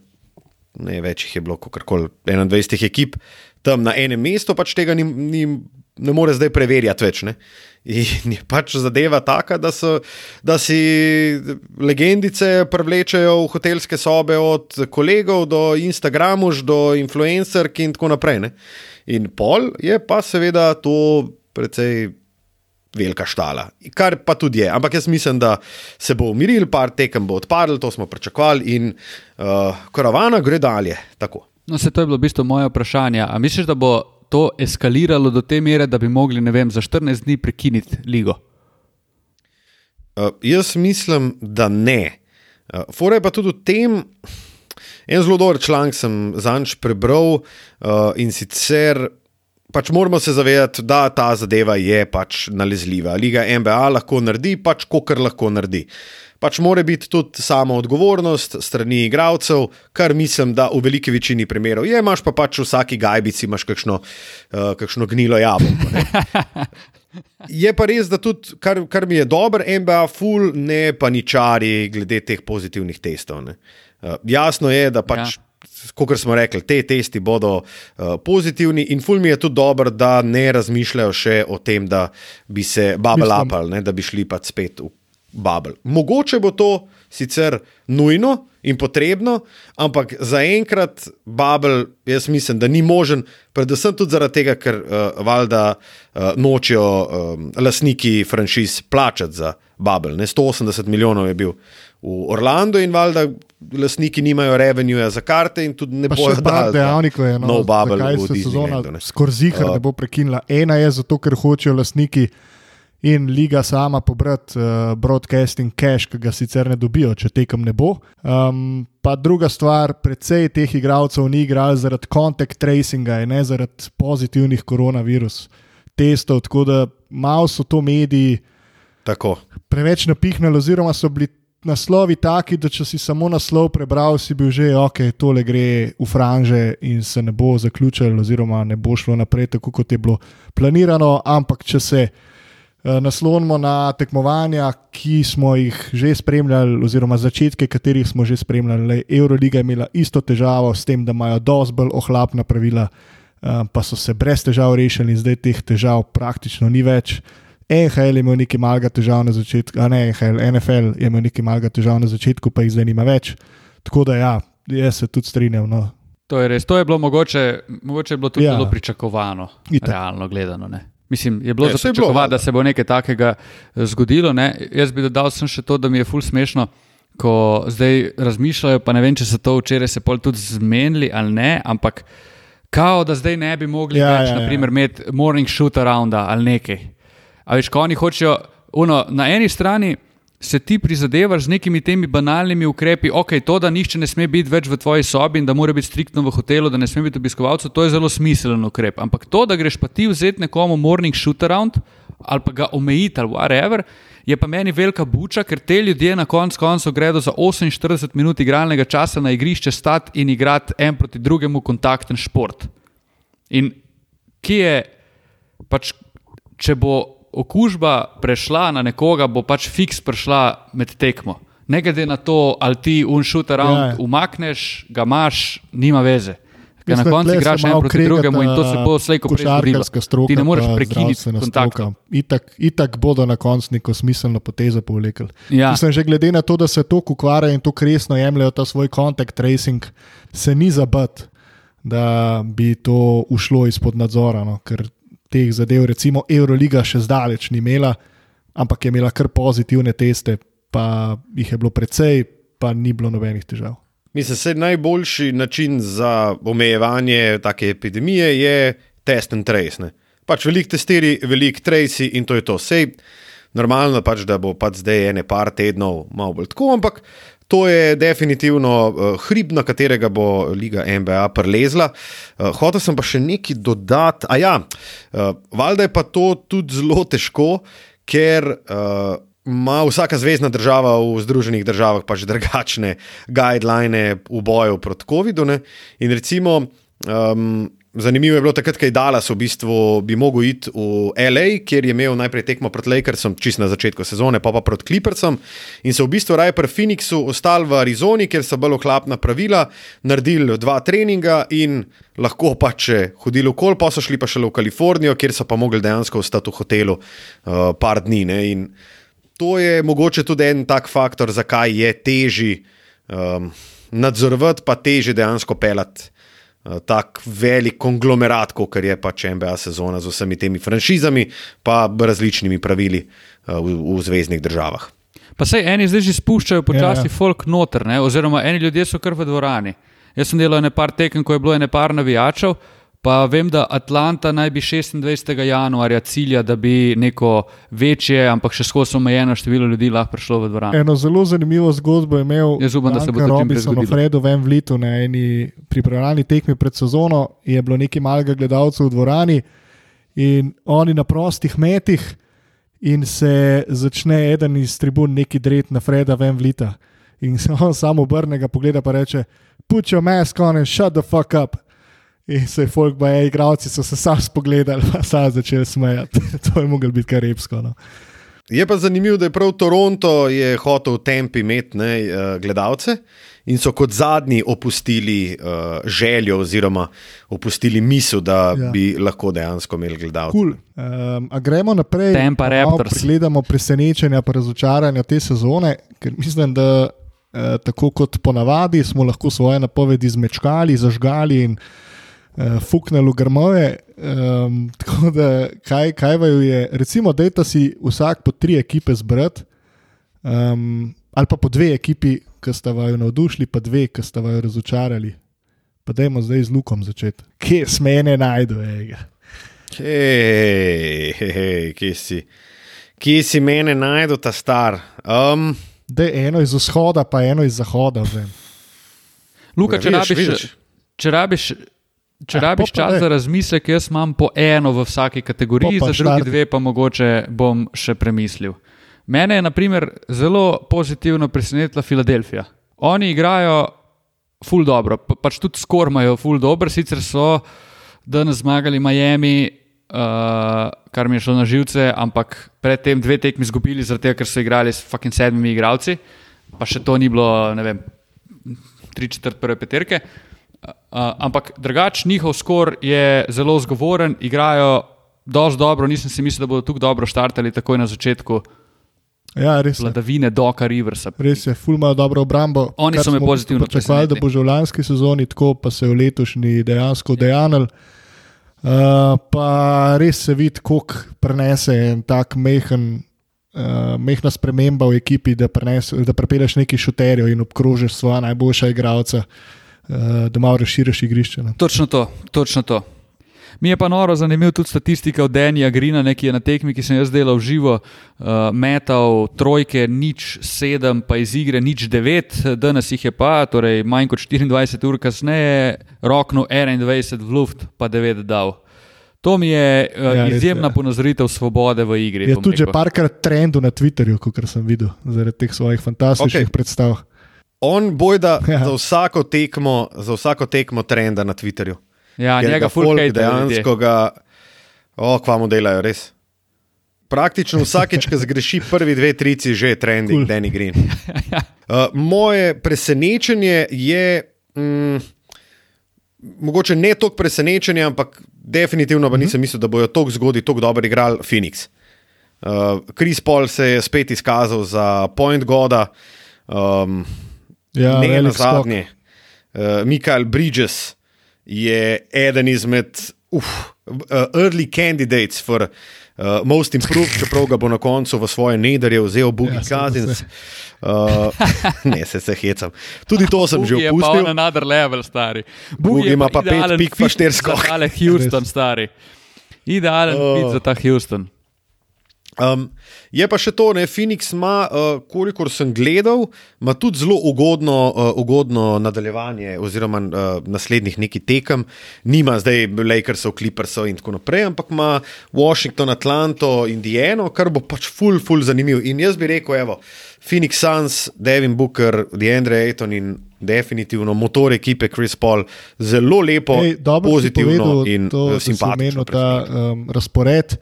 ne več jih je bilo, kot koli 21 ekip tam na enem mestu, pač tega ni, ni, ne more zdaj preverjati več. Ne? In je pač zadeva taka, da, so, da si legendice privlečejo v hotelske sobe, od kolegov do Instagramu, do influencerk in tako naprej. Ne? In pol je pa seveda to precej velika štala, kar pa tudi je. Ampak jaz mislim, da se bo umiril, par tekem bo odpadlo, to smo pričakovali in uh, karavana gre dalje. Tako. No, se to je bilo v bistvu moje vprašanje. A misliš, da bo to eskaliralo do te mere, da bi mogli vem, za 14 dni prekiniti ligo? Uh, jaz mislim, da ne. Uh, Fore pa tudi v tem. En zelo dober članek sem zanj prebral uh, in sicer pač moramo se zavedati, da ta zadeva je pač nalezljiva. Liga NBA lahko naredi, pač kar lahko naredi. Pač mora biti tudi samo odgovornost strani igralcev, kar mislim, da v veliki večini primerov je. Imáš pa pač v vsaki gajbici kakšno, uh, kakšno gnilo jabolko. (laughs) Je pa res, da tudi, kar, kar mi je dobro, NBA, full ne paničari glede teh pozitivnih testov. Uh, jasno je, da pač. Ja kot smo rekli, te testi bodo uh, pozitivni, in ful mi je tudi dobro, da ne razmišljajo še o tem, da bi se babel apal, da bi šli pa spet v babel. Mogoče bo to sicer nujno in potrebno, ampak zaenkrat babel, jaz mislim, da ni možen, predvsem tudi zaradi tega, ker uh, valjda uh, nočejo um, lastniki franšiz plačati za babel. Ne? 180 milijonov je bil v Orlandu in valjda lastniki nimajo revenue za karte in tudi ne bojo dali dejavnikov. No, no bubble, kaj se sezona skozi jih ne bo prekinila. Ena je zato, ker hočejo lastniki in liga sama pobrati uh, broadcasting cash, ki ga sicer ne dobijo, če tekem ne bo. Um, pa druga stvar, predvsej teh igralcev ni igral zaradi contact tracinga in ne zaradi pozitivnih koronavirus testov, tako da malo so to mediji. Tako. Preveč napihnili, oziroma so bili naslovi taki, da če si samo naslov prebral, si bil že ok, tole gre v franže in se ne bo zaključilo, oziroma ne bo šlo naprej tako, kot je bilo planirano. Ampak če se uh, naslonimo na tekmovanja, ki smo jih že spremljali, oziroma začetke, katerih smo že spremljali, Euroliga je imela isto težavo s tem, da imajo dosti bolj ohlapna pravila, uh, pa so se brez težav rešili in zdaj teh težav praktično ni več. NHL je imel nekaj malega težav na začetku, a ne NHL, NFL je imel nekaj malega težav na začetku, pa jih zdaj nima več. Tako da ja, jaz se tudi strinjam. No. To je res, to je bilo mogoče, mogoče je bilo tudi ja. zelo pričakovano, realno gledano. Ne? Mislim, je bilo pričakovati, da se bo nekaj takega eh, zgodilo. Ne? Jaz bi dodal še to, da mi je ful smešno, ko zdaj razmišljajo, pa ne vem, če so to včeraj se pol tudi zmenili ali ne, ampak kao da zdaj ne bi mogli Ja, več, ja, ja. naprimer, imeti morning shoot arounda ali nekaj. A veš, ko oni hočejo, uno, na eni strani se ti prizadevaš z nekimi temi banalnimi ukrepi, ok, to, da nihče ne sme biti več v tvoji sobi in da mora biti striktno v hotelu, da ne sme biti obiskovalcev, to je zelo smiselen ukrep. Ampak to, da greš pa ti vzeti nekomu morning shoot around ali pa ga omejiti ali whatever, je pa meni velika buča, ker te ljudje na koncu koncev gredo za 48 minut igralnega časa na igrišče stati in igrati en proti drugemu kontakten šport. In kje je, pač, če bo okužba prešla na nekoga, bo pač fiks prišla med tekmo. Ne glede na to, ali ti unšut around Ja, ja, umakneš, ga imaš, nima veze. Ker na koncu igraš en proti kregata drugemu in to se bo slejko prej zgodilo. košarkarska stroka Ti ne moreš prekiniti kontakta. Itak, itak bodo na koncu neko smiselno potezo povlekli. Ja. Mislim, že glede na to, da se to ukvarja in to resno jemljajo ta svoj contact tracing, se ni zabat, da bi to ušlo izpod nadzora. No? Ker teh zadev, recimo Euroliga, še zdaleč ni imela, ampak je imela kar pozitivne teste, pa jih je bilo precej, pa ni bilo nobenih težav. Mislim, da najboljši način za omejevanje take epidemije je test and trace. Ne? Pač velik testiri, velik traci in to je to. Sej normalno pač, da bo pač zdaj ene par tednov malo bolj tako, ampak to je definitivno uh, hrib, na katerega bo Liga NBA prelezla. Uh, hotel sem pa še nekaj dodati. A ja, uh, valjda je pa to tudi zelo težko, ker. Uh, ima vsaka zvezdna država v Združenih državah pač drugačne guideline v boju proti COVID-u. In recimo, um, zanimivo je bilo takrat, ko je Dallas v bistvu bi mogel iti v LA, kjer je imel najprej tekmo proti Lakersom, čist na začetku sezone, pa pa proti Clippersom. In so v bistvu raje pri Phoenixu ostali v Arizoni, kjer so bolj ohlapna pravila, naredili dva treninga in lahko pač še hodili okol, pa so šli pa šele v Kalifornijo, kjer so pa mogli dejansko ostati v hotelu uh, par dni. Ne. In to je mogoče tudi en tak faktor, zakaj je težje um, nadzorovati, pa težje dejansko pelati. Uh, Tak velik konglomerat, kot je pač NBA sezona z vsemi temi franšizami, pa različnimi pravili uh, v, v zvezdnih državah. Pa sej eni zdaj že spuščajo počasi ja. ja. folk noter, ne? oziroma eni ljudje so kar v dvorani. Jaz sem delal nekaj tekem, ko je bilo nekaj navijačev, pa vem, da Atlanta naj bi 26. januarja cilja, da bi neko večje, ampak še skozi omejeno število ljudi lahko prišlo v dvorano. Eno zelo zanimivo zgodbo je imel upam, Robinson. Fredo Van Vlitu na eni pripravljalni tekmi pred sezono. Je bilo nekaj malega gledalcev v dvorani in oni na prostih metih, in se začne eden iz tribun neki dret na Freda Van Vlita. In se on samo obrne, pogleda pa reče: Put your mask on and shut the fuck up. In se je folk, pa je, igravci so se sam spogledali, pa (laughs) sam začeli smejati. (laughs) to je moglo biti kar repsko. No. Je pa zanimivo, da je prav Toronto je hotel v tempi imeti ne, eh, gledalce in so kot zadnji opustili uh, željo oziroma opustili misel, da Ja. bi lahko dejansko imeli gledalce. Cool. Um, a gremo naprej, Tampa pa malo Raptors. Pregledamo presenečenja, pa razočaranja te sezone, ker mislim, da uh, tako kot ponavadi smo lahko svoje napovedi zmečkali, zažgali in uh, fuknili v grmoje. Um, (laughs) tako da, kaj, kaj vaju je, recimo, da si vsak po tri ekipe zbrati, um, ali pa po dve ekipi, ki sta vaju navdušili, pa dve, ki sta vaju razočarali. Pa dajmo zdaj z Lukom začeti. Kje smene najdu? Hej, hej, hej, kje si? Kje si mene najdu ta star? Um, Da je eno iz vzhoda, pa eno iz zahoda. Vem. Luka, če rabiš, če rabiš, če Eh, rabiš čas daj. za razmislek, jaz imam po eno v vsaki kategoriji, za drugi štarti. dve pa mogoče bom še premislil. Mene je naprimer, zelo pozitivno presenetila Filadelfija. Oni igrajo ful dobro, pa, pač tudi skormajo ful dobro, sicer so danes zmagali Miami, uh, kar mi je šlo na živce, ampak predtem dve tekmi izgubili, zaradi tega, ker so igrali s fucking sedmimi igralci, pa še to ni bilo, ne vem, tri četrt prve peterke. Uh, ampak drugač, njihov skor je zelo zgovoren, igrajo dosti dobro. Nisem si mislil, da bodo tako dobro štartali takoj na začetku Ja, res vladavine Doka Riversa. Res je, ful imajo dobro obrambo. Oni so me pozitivno pričakovali, da bo že v lanski sezoni tako, pa se je v letošnji dejansko dejanil. Uh, pa res se vidi, koliko prenese en tak mehen uh, mehna sprememba v ekipi, da, prenes, da prepeleš neki šuterjo in obkrožiš svoje najboljše igralce, uh, da malo razširiš igrišče. Ne. Točno to, točno to. Mi je pa noro zanimiv tudi statistika od Denija Grina, ki je na tekmi, ki sem jaz delal živo, uh, metal trojke, nič sedem, pa iz igre nič devet, danes jih je pa, torej manj kot 24 ur kasneje, rokno 21 v luft, pa devet dal. To mi je uh, ja, izjemna ponazoritev svobode v igri. Je tudi že parkrat trendu na Twitterju, kot sem videl, zaradi teh svojih fantastičnih okay. predstav. On bojda (laughs) ja. za, vsako tekmo, za vsako tekmo trenda na Twitterju. Ja, njega fulgari dejansko ga, o, kva mu delajo, res. Praktično vsakeč, ko zgreši prvi dve trici, že je trending, cool. Danny Green. (laughs) Uh, moje presenečenje je. Mm, mogoče ne toliko presenečenja, ampak definitivno pa mhm. nisem mislil, da bojo tako zgodaj, tako dobro igrali Phoenix. Uh, Chris Paul se je spet izkazal za point goda, um, ja, ne na zadnje. Uh, Michael Bridges je eden izmed uf, uh, early candidates for uh, most improved, čeprav ga bo na koncu v svoje nedarje vzel Boogie ja, Cousins. Uh, (laughs) ne, se, se hecam. Tudi to sem že opustil. Je pa na another level, stari. Boogie ima pa pet pik, pa štir skok. Ale Houston, stari. Idealen uh, fit za ta Houston. Um, je pa še to, da Phoenix ima, uh, kolikor sem gledal, ima tudi zelo ugodno, uh, ugodno nadaljevanje, oziroma uh, naslednjih neki tekem. Nima zdaj Lakersov, Clippersov in tako naprej, ampak ima Washington, Atlanto, Indiano, kar bo pač full, full zanimiv. In jaz bi rekel, evo, Phoenix Suns, Devin Booker, DeAndre Ayton in definitivno motor ekipe Chris Paul, zelo lepo, Ej, pozitivno povedal, in simpatično. Ta um, razpored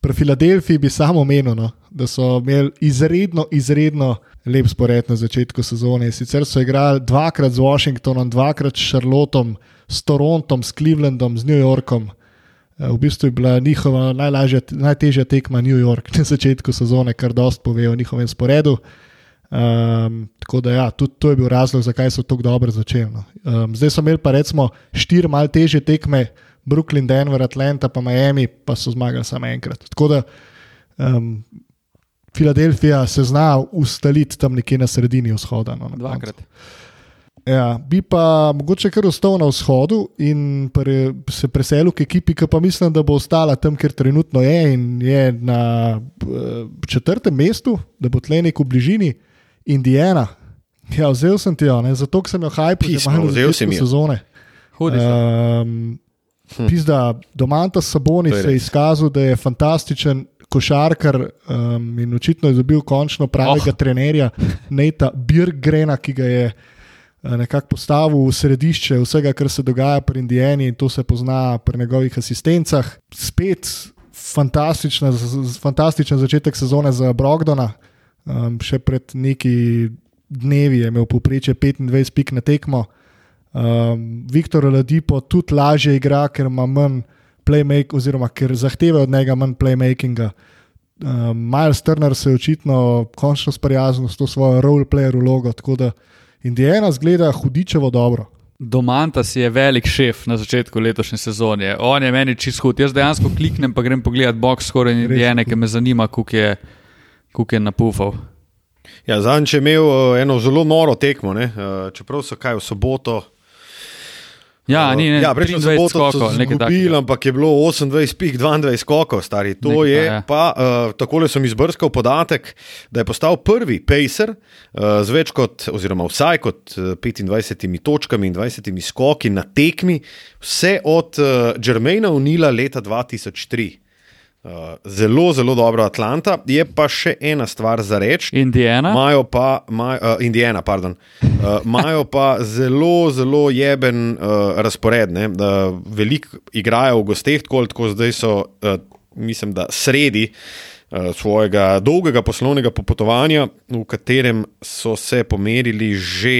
pri Filadelfiji bi samo omenil, no, da so imeli izredno, izredno lep spored na začetku sezone. Sicer so igrali dvakrat z Washingtonom, dvakrat s Charlottom, s Torontom, s Clevelandom, z New Yorkom. Eh, v bistvu je bila njihova najlažja, najtežja tekma New York (laughs) na začetku sezone, kar dost pove o njihovem sporedu. Um, tako da, ja, tudi to je bil razlog, zakaj so tako dobro začeli. No. Um, zdaj so imeli pa recimo štiri malce teže tekme, Brooklyn, Denver, Atlanta, pa Miami, pa so zmagali samo enkrat. Tako da um, Filadelfija se zna ustaliti tam nekje na sredini vzhoda. No, Dvakrat. Ja, bi pa mogoče kar ostal na vzhodu in pre, se preselil k ekipi, ki pa mislim, da bo ostala tam, kjer trenutno je in je na uh, četrtem mestu, da bo tle nek v bližini Indijana. Ja, vzel sem ti jo, zato sem jo hajpil, da sem vzel sezone. Hudi. Um, Hm. Pizda, Domanta Saboni se je izkazal, da je fantastičen košarkar um, in očitno je dobil končno pravega oh. trenerja, Neita Birgrena, ki ga je uh, nekako postavil v središče vsega, kar se dogaja pri Indijani in to se pozna pri njegovih asistencah. Spet fantastičen začetek sezone za Brogdona, um, še pred neki dnevi je imel poprečje 25 pik na tekmo. Um, Viktor Ladipo tudi lažje igra, ker ima manj playmaking, oziroma ker zahteva od njega manj playmakinga. Um, Miles Turner se je očitno končno sprijaznil s to svojo roleplayer vlogo, tako da Indijana zgleda hudičevo dobro. Domantas je velik šef na začetku letošnje sezone. On je meni čist hud. Jaz dejansko kliknem, pa grem pogledat box score in Indijane, ki me zanima, kako je, je napufal. Ja, Zanj je imel uh, eno zelo noro tekmo, uh, čeprav so kaj v soboto. Ja, ni ne, ja, prejšnji sobot so izgubili, ampak je bilo 28, pik, 22 skokov, stari. To Nekaj, je, ja. pa uh, takole sem izbrskal podatek, da je postal prvi pacer uh, z več kot, oziroma vsaj kot uh, 25 točkami in 20 skoki na tekmi, vse od uh, Germaina Unila leta 2003. Uh, zelo, zelo dobro Atlanta. Je pa še ena stvar za reči. Indijana. Imajo pa, maj, uh, Indijana, pardon. Imajo uh, pa zelo, zelo jeben uh, razpored. Uh, Veliko igrajo v gosteh, tako, tako zdaj so, uh, mislim, da sredi uh, svojega dolgega poslovnega popotovanja, v katerem so se pomerili že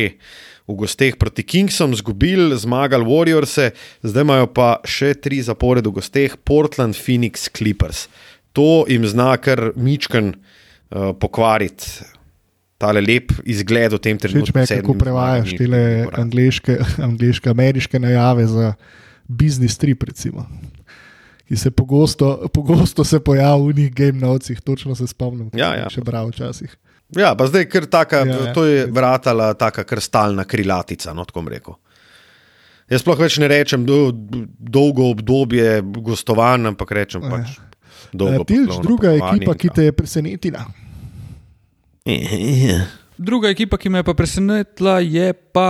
v gosteh proti Kingsom, zgubili, zmagali Warriors, zdaj imajo pa še tri zapored v gosteh, Portland, Phoenix, Clippers. To jim zna kar mičken uh, pokvariti. Tale lep izgled v tem trenutku. Če me kako prevajaš te angliške, angliške, ameriške najave za biznis trip, recimo. ki se pogosto, pogosto se pojavlja v njih game novcih, točno se spomnim. Ja, ja. Še bral včasih. Ja, pa zdaj je taka, Ja, ja, ja. to je vratala taka kristalna krilatica, no tako rekel. Jaz sploh več ne rečem do, dolgo obdobje gostovanj, ampak rečem pač dolgo. Eh, Tilč, poslovno druga ekipa, ki te je presenetila. Druga ekipa, ki me je pa presenetila, je pa.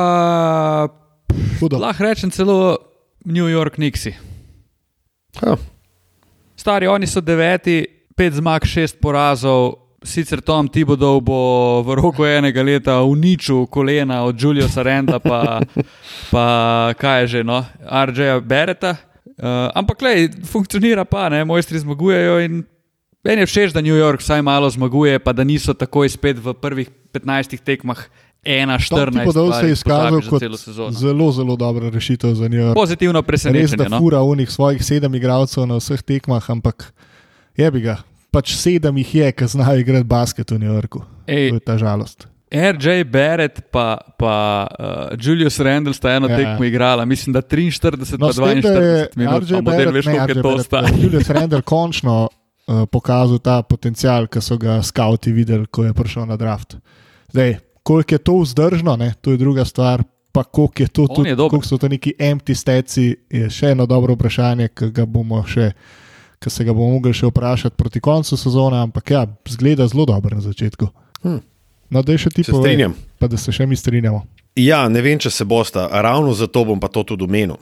Hudo. Lahko rečem celo New York Knicksi. Ha, Stari, oni so deveti, pet zmag, šest porazov. Sicer Tom Tibodov bo v roku enega leta uničil kolena od Juliusa Renda, pa, (laughs) pa kaj je že, no, RJ-ja Bereta. Uh, ampak, lej, funkcionira pa, ne, mojstri zmagujejo in meni je všeč, da New York vsaj malo zmaguje, pa da niso takoj spet v prvih 15 tekmah 1-14. Tipodov se je izkazal kot zelo. zelo, dobra rešitev za njo. Pozitivno Res, presenečenje. da No? fura unih svojih sedem igralcev na vseh tekmah, ampak je bi ga. Pač sedem jih je, ki znajo igrati basket v New Yorku. Ej, To je ta žalost. RJ Barrett pa, pa uh, Julius Randall sta eno Ja. tekmo igrala, mislim, da 43 No, pa s tem, da je 42 minut, RJ pa Barrett, veš, ne, RJ je to Barrett, stalo. eh, Julius Randall (laughs) končno uh, pokazal ta potencial, ki so ga skauti videli, ko je prišel na draft. Zdaj, koliko je to vzdržno, ne, to je druga stvar. Pa koliko, je to tudi, je koliko so to neki empty steci, je še eno dobro vprašanje, ki ga bomo še. Ki se ga bomo mogli še vprašati proti koncu sezone, ampak ja, zgleda zelo dobro na začetku. Hm. No, da je še ti povej, strinjam. pa da se še mi strinjamo. Ja, ne vem, če se bosta, ravno zato bom pa to tudi omenil.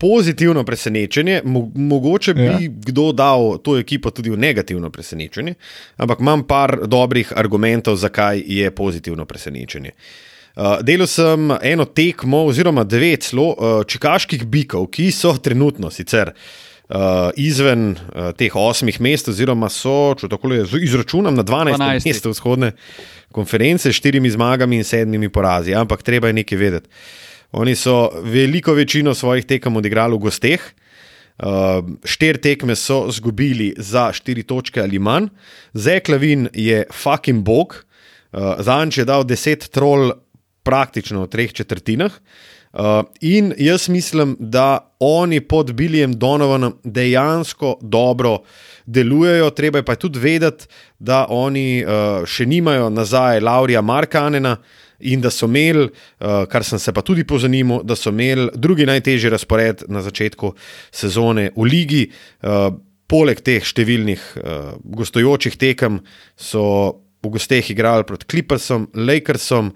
Pozitivno presenečenje, mo mogoče bi Ja. ja. kdo dal to ekipo tudi v negativno presenečenje, ampak imam par dobrih argumentov, zakaj je pozitivno presenečenje. Uh, delal sem eno tekmo, oziroma devet celo uh, čikaških bikov, ki so trenutno sicer uh, izven uh, teh osmih mest, oziroma so, če tako le izračunam, na 12. 12. mestu vzhodne konference s štirimi zmagami in sedmimi porazi. Ampak treba je nekaj vedeti. Oni so veliko večino svojih tekem odigrali v gosteh. Uh, štiri tekme so izgubili za štiri točke ali manj, Zeklavin je fucking bog, uh, Zanč je dal deset trol praktično v treh četrtinah. Uh, in jaz mislim, da oni pod Biljem Donovanom dejansko dobro delujejo. Treba je pa tudi vedeti, da oni uh, še nimajo nazaj Laurija Markanena in da so imeli, uh, kar sem se pa tudi pozanimal, da so imeli drugi najtežji razpored na začetku sezone v ligi. Uh, poleg teh številnih uh, gostujočih tekem so v gosteh igrali proti Clippersom, Lakersom,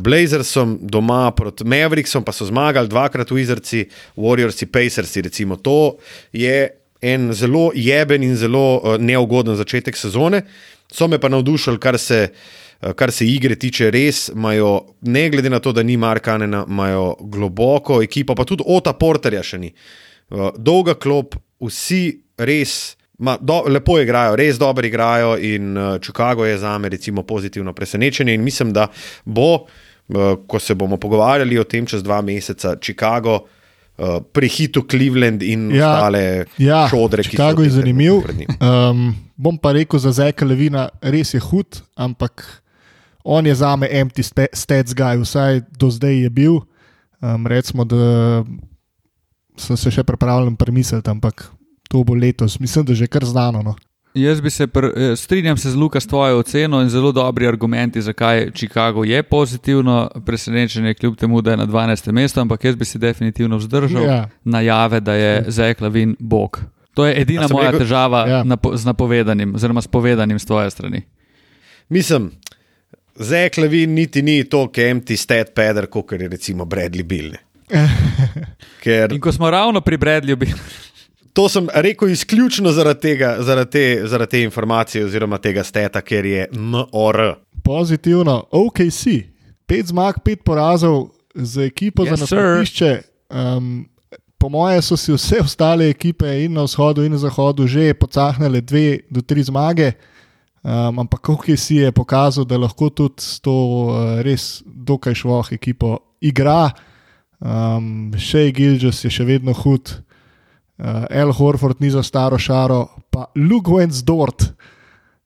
Blazersom, doma proti Mavericksom, pa so zmagali dvakrat v Izraci, Warriorsi, Pacersi. Recimo. To je en zelo jeben in zelo uh, neugoden začetek sezone. So me pa navdušili, kar se, uh, kar se igre tiče, res imajo, ne glede na to, da ni Markanena, imajo globoko ekipo, pa tudi Ota Porterja še ni. Uh, dolga klop, vsi res. Ma, do, lepo igrajo, res dobro igrajo, in uh, Chicago je za me recimo pozitivno presenečenje. In mislim, da bo, uh, ko se bomo pogovarjali o tem čez dva meseca, Chicago uh, prehitil Cleveland in Ja, ostale Ja, šodre, ki so Chicago je zanimiv. Um, bom pa rekel za Zeka Levina, res je hud, ampak on je za me empty stats guy, vsaj do zdaj je bil. Um, recimo, da sem se še pripravljen premisliti, ampak to bo letos, mislim, da že kar znano. No. Jaz bi se pr, eh, strinjam se z Luka s tvojo oceno in zelo dobri argumenti, zakaj Chicago je pozitivno presenečenje, kljub temu, da je na 12. mestu, ampak jaz bi si definitivno vzdržal Ja. najave, da je Zek Lavin bog. To je edina moja rekel- težava Ja. napo, z napovedanim, oziroma s povedanim z tvoje strani. Mislim, Zek Levin niti ni toliko empty stat pader, kot je recimo Bradley Bill. ne. (laughs) Ker In ko smo ravno pri Bradleyju, bi to sem rekel izključno zaradi, tega, zaradi, te, zaradi te informacije oziroma tega steta, ker je MOR. Pozitivno, OKC, pet zmag, pet porazov za ekipo Yes, za nastopišče. Um, po moje so si vse ostale ekipe in na vzhodu in na zahodu že pocahnile dve do tri zmage. Um, ampak OKC je pokazal, da lahko tudi s to uh, res dokaj švoh ekipo igra. Um, še Gilžas je še vedno hud, uh, El Horford ni za staro šaro, pa Luke Wentz-Dort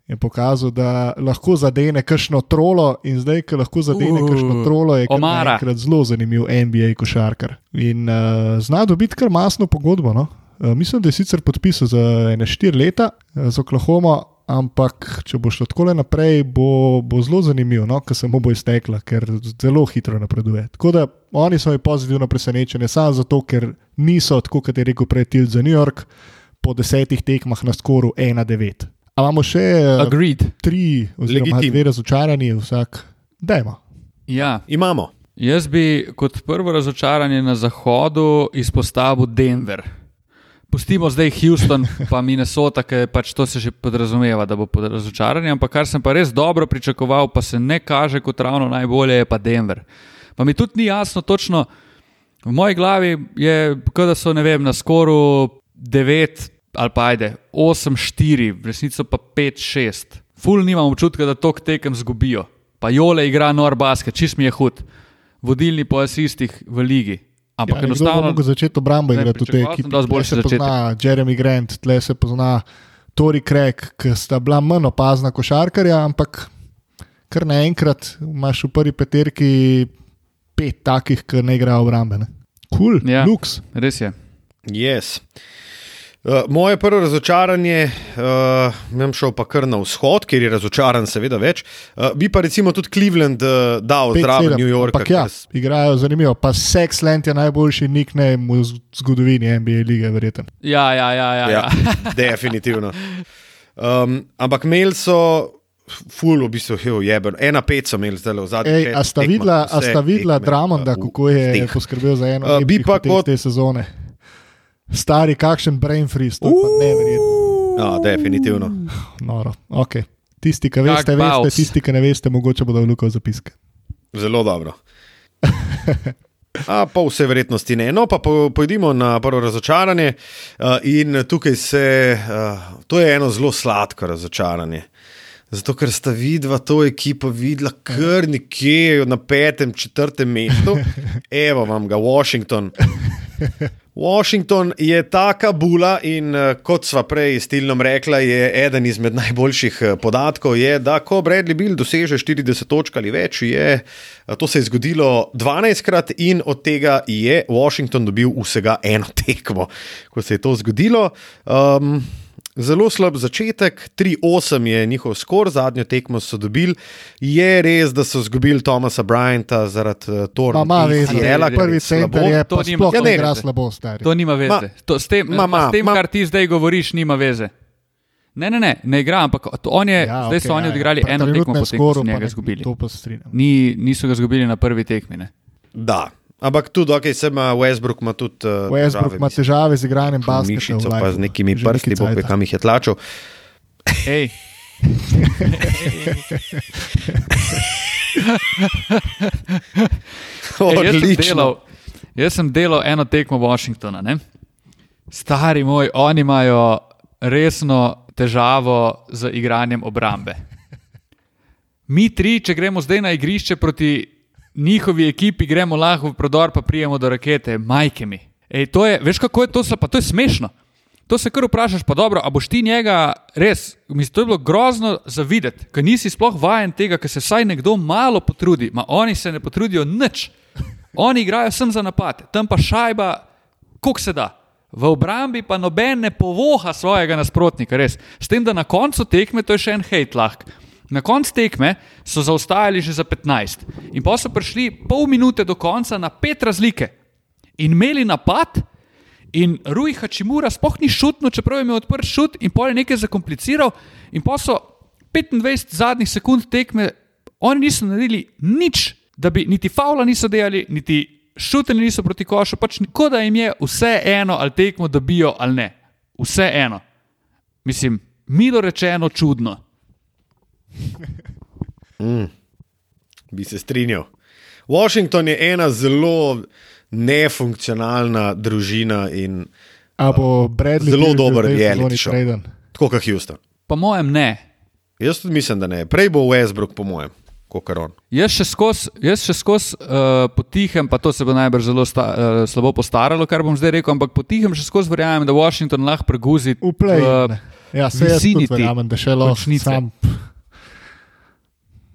je pokazal, da lahko zadene kakšno trolo in zdaj, ko lahko zadene Uh, kakšno trolo, je naenkrat zelo zanimiv NBA košarkar. In uh, zna dobiti kar masno pogodbo. No? Uh, mislim, da je sicer podpisal za ene štiri leta uh, z Oklahoma, ampak če bo šlo tako naprej, bo, bo zelo zanimivo, no, ker se mu bo iztekla, ker zelo hitro napreduje. Tako da oni so mi pozitivno presenečeni, samo zato, ker niso, tako kot je rekel prej Tilt za New York, po desetih tekmah na skoru 1-9. A imamo še uh, Agreed. tri, oziroma Legitim. dve razočarani, vsak, dajmo. Ja, Imamo. jaz bi kot prvo razočaranje na zahodu izpostavil Denver. Pustimo zdaj Houston, pa Minnesota, ker pač to se že podrazumeva, da bo pod razočaranjem. Ampak kar sem pa res dobro pričakoval, pa se ne kaže kot ravno najbolje, je pa Denver. Pa mi tudi ni jasno točno, v moji glavi je, da so vem, na skoru 9 ali pa ajde 8-4, v resnici pa 5-6. Ful nimam občutka, da tok tekem zgubijo. Pa Jole igra nor basket, čist mi je hud. Vodilni po asistih v ligi. Ampak ja, enostavno. lahko začeti obrambo igrati v tej ekipi. Tle boljši se začetek. pozna Jeremy Grant, tle se pozna Tori Craig, ki sta bila manj opazna košarkarja, ampak kar naenkrat imaš v prvi peterki pet takih, ki ne igrajo obrambe. ne. Kul, cool, Ja. luks. Res je. Yes. Uh, moje prvo razočaranje, uh, imam šel pa kar na vzhod, kjer je razočaran, seveda več. Uh, bi pa recimo tudi Cleveland uh, dal zraven New Yorka. Ampak ja, ker s- igrajo zanimivo. Pa Sexland je najboljši nickname v zgodovini NBA lige, verjeten. Ja, ja, ja. ja, ja. Ja, definitivno. Um, ampak imeli so, ful, v bistvu, hev, jeben. Ena pet so imeli zdaj v Ej, šestih a sta videla, a vse sta videla Dramonda, kako je poskrbel za eno Uh, bi pa kot- te sezone? Stari, kakšen brain freeze, to je pa neverjetno. Ja, definitivno. Noro. Okay. Tisti, ki Kak veste, veste, baus. tisti, ki ne veste, mogoče bodo vlukali zapiske. Zelo dobro. A pa vse verjetnosti ne. No, pa po- pojdimo na prvo razočaranje. Uh, in tukaj se, uh, to je eno zelo sladko razočaranje. Zato, ker sta vidva to ekipo videla kar nekje na petem, četrtem mestu, evo vam ga, Washington. Washington je taka bula in eh, kot sva prej s Tilnom rekla, je eden izmed najboljših eh, podatkov, je, da ko Bradley Bill doseže 40 točk ali več, je, eh, to se je zgodilo 12krat in od tega je Washington dobil vsega eno tekmo, ko se je to zgodilo. Um, Zelo slab začetek, 3-8 je njihov skor, zadnjo tekmo so dobili. Je res, da so izgubili Tomasa Bryanta zaradi Ma, Torna. ma, veze, ACL-a, prvi center je To pa nima- sploh to ne nima igra veze. slabo, stari. To nima veze. Ma- to, s tem, ma, ma, s tem ma- kar ti zdaj govoriš, nima veze. Ne, ne, ne, ne igra, ampak on je, ja, zdaj okej, so oni ja, ja. odigrali Pri eno tekmo, trenutnem potem ko so skoru pa njega ne- izgubili. To pa se strinjam. Ni, niso ga izgubili na prvi tekmi. Ne. Da, ampak tudi, ok, se ima Westbrook, ima tudi. Uh, Westbrook ima težave z igranjem basketa. Mišico, pa z nekimi prsti, bo kam jih je tlačil. Ej. (laughs) Ej, jaz, sem Odlično. jaz sem delal eno tekmo Washingtona. Ne? Stari moj, oni imajo resno težavo z igranjem obrambe. Mi tri, če gremo zdaj na igrišče proti njihovi ekipi, gremo lahko v prodor, pa prijemo do rakete, majke mi. Ej, to je, veš kako je to, pa to je smešno. To se kar vprašaš, pa dobro, a boš ti njega res, mislim, to je bilo grozno za videti, ker nisi sploh vajen tega, ker se vsaj nekdo malo potrudi, ma oni se ne potrudijo nič. Oni igrajo sem za napad, tam pa šajba, koliko se da. V obrambi pa noben ne povoha svojega nasprotnika, res. S tem, da na koncu tekme, to je še en hate lahk. Na koncu tekme so zaostajali že za 15 in pa so prišli pol minute do konca na pet razlike in imeli napad, in Rui Hačimura sploh ni šutno, čeprav je imel odprt šut in pol je nekaj zakompliciral, in pa so 25 zadnjih sekund tekme, oni niso naredili nič, da bi niti faula niso delali, niti šutili niso proti košu, pač kot da jim je vse eno, ali tekmo dobijo ali ne. Vse eno. Mislim, milo rečeno, čudno. Bi se strinjal. Washington je ena zelo nefunkcionalna družina in Bradley Zelo dober reality show. traden? tako kot Houston. Po mojem, ne. Jaz tudi mislim, da ne. Prej bo Westbrook, po mojem, kot on. Jaz še skozi uh, potihem, pa to se bo najbrž zelo sta, uh, slabo postaralo, kar bom zdaj rekel, ampak potihem še skozi verjamem, da Washington lahko preguzi play. v- ja, se jaz verjamem, da še lahko.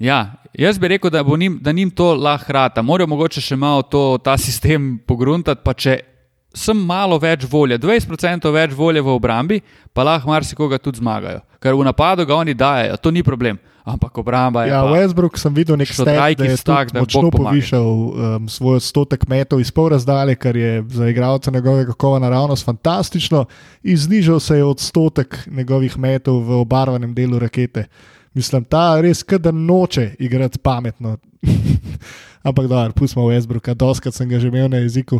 Ja, jaz bi rekel, da, njim, da njim to lahko rata. Morajo mogoče še malo to, ta sistem pogruntati, pa če sem malo več volje, 20% več volje v obrambi, pa lahko marsikoga tudi zmagajo. Ker v napadu ga oni dajo, to ni problem. Ampak obramba je. Ja, Westbrook sem videl nek stat, da je tak, da močno povišal um, svoj odstotek metov iz pol razdalje, kar je za igralca njegovega kova naravnost fantastično, in znižal se je odstotek njegovih metov v obarvanem delu rakete. Mislim, ta res, da noče igrati pametno. (laughs) Ampak da, pustimo Westbrooka, doskrat sem ga že imel na jeziku.